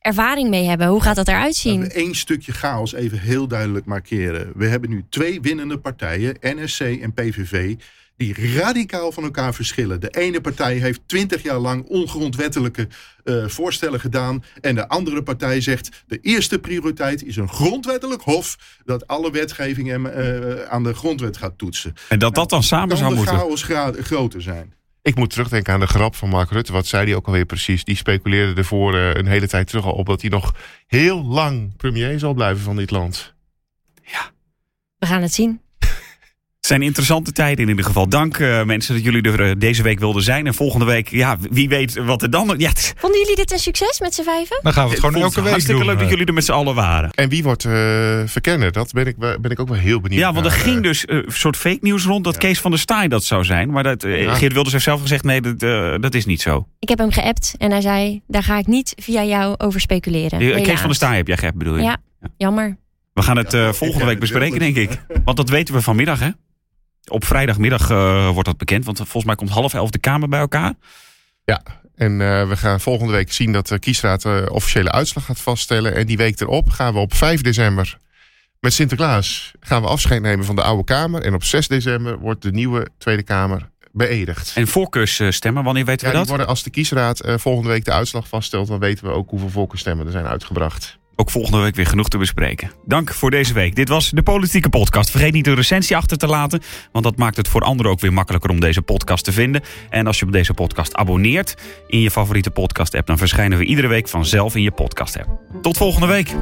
ervaring mee hebben. Hoe gaat dat eruit zien? we één stukje chaos even heel duidelijk markeren. We hebben nu twee winnende partijen, NSC en PVV, die radicaal van elkaar verschillen. De ene partij heeft twintig jaar lang ongrondwettelijke eh, voorstellen gedaan. En de andere partij zegt: de eerste prioriteit is een grondwettelijk hof dat alle wetgeving eh, aan de grondwet gaat toetsen. En dat dat dan samen zou de moeten. chaos groter zijn? Ik moet terugdenken aan de grap van Mark Rutte. Wat zei hij ook alweer precies? Die speculeerde ervoor uh, een hele tijd terug al op dat hij nog heel lang premier zal blijven van dit land. We gaan het zien. Het zijn interessante tijden in ieder geval. Dank uh, mensen dat jullie er uh, deze week wilden zijn. En volgende week, ja, wie weet wat er dan... Ja, Vonden jullie dit een succes met z'n vijven? Dan gaan we het gewoon elke week Hartstikke doen. leuk dat jullie er met z'n allen waren. En wie wordt uh, verkenner? Dat ben ik, ben ik ook wel heel benieuwd Ja, want er naar, ging dus een soort fake nieuws rond dat Ja. Kees van der Staaij dat zou zijn. Maar dat, Ja. Geert Wilders heeft zelf gezegd, nee, dat, eh, dat is niet zo. Ik heb hem geappt en hij zei, daar ga ik niet via jou over speculeren. Kees van der Staaij heb jij geappt, bedoel je? Ja, jammer. We gaan het uh, volgende week bespreken, denk ik. Want dat weten we vanmiddag, hè? Op vrijdagmiddag uh, wordt dat bekend. Want volgens mij komt half elf de Kamer bij elkaar. Ja, en uh, we gaan volgende week zien dat de kiesraad de officiële uitslag gaat vaststellen. En die week erop gaan we op 5 december met Sinterklaas gaan we afscheid nemen van de oude Kamer. En op 6 december wordt de nieuwe Tweede Kamer beëdigd. En voorkeursstemmen, wanneer weten ja, we dat? Worden, als de kiesraad uh, volgende week de uitslag vaststelt, dan weten we ook hoeveel voorkeurstemmen er zijn uitgebracht. Ook volgende week weer genoeg te bespreken. Dank voor deze week. Dit was de Politieke Podcast. Vergeet niet een recensie achter te laten, want dat maakt het voor anderen ook weer makkelijker om deze podcast te vinden. En als je op deze podcast abonneert in je favoriete podcast-app, dan verschijnen we iedere week vanzelf in je podcast-app. Tot volgende week.